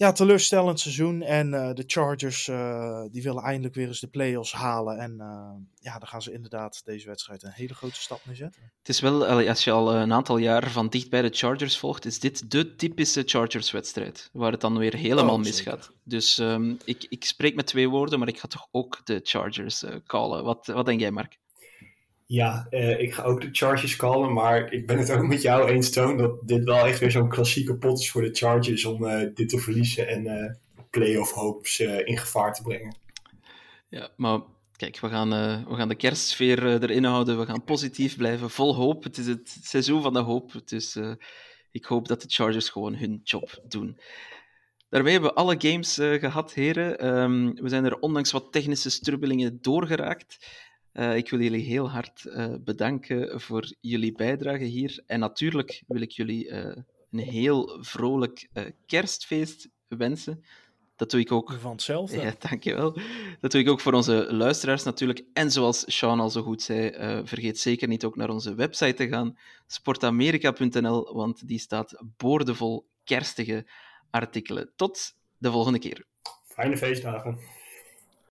Ja, teleurstellend seizoen. En eh, de Chargers eh, die willen eindelijk weer eens de playoffs halen. En eh, ja, dan gaan ze inderdaad deze wedstrijd een hele grote stap mee zetten. Het is wel, als je al een aantal jaar van dichtbij de Chargers volgt, is dit de typische Chargers-wedstrijd, waar het dan weer helemaal Oh, misgaat. Dus ehm, ik, ik spreek met twee woorden, maar ik ga toch ook de Chargers callen. Wat, wat denk jij, Mark? Ja, eh, ik ga ook de Chargers callen, maar ik ben het ook met jou eens, Toon, dat dit wel echt weer zo'n klassieke pot is voor de Chargers om eh, dit te verliezen en eh playoff hopes in gevaar te brengen. Ja, maar kijk, we gaan, we gaan de kerstsfeer erin houden. We gaan positief blijven, vol hoop. Het is het seizoen van de hoop. Dus ik hoop dat de Chargers gewoon hun job doen. Daarmee hebben we alle games eh, gehad, heren. Ehm, we zijn er ondanks wat technische strubbelingen doorgeraakt. Eh, ik wil jullie heel hard eh, bedanken voor jullie bijdrage hier. En natuurlijk wil ik jullie eh, een heel vrolijk eh, kerstfeest wensen. Dat doe ik ook Van hetzelfde. ja, dankjewel. Dat doe ik ook voor onze luisteraars natuurlijk. En zoals Sean al zo goed zei, eh, vergeet zeker niet ook naar onze website te gaan, sportamerika.nl, want die staat boordevol kerstige artikelen. Tot de volgende keer. Fijne feestdagen.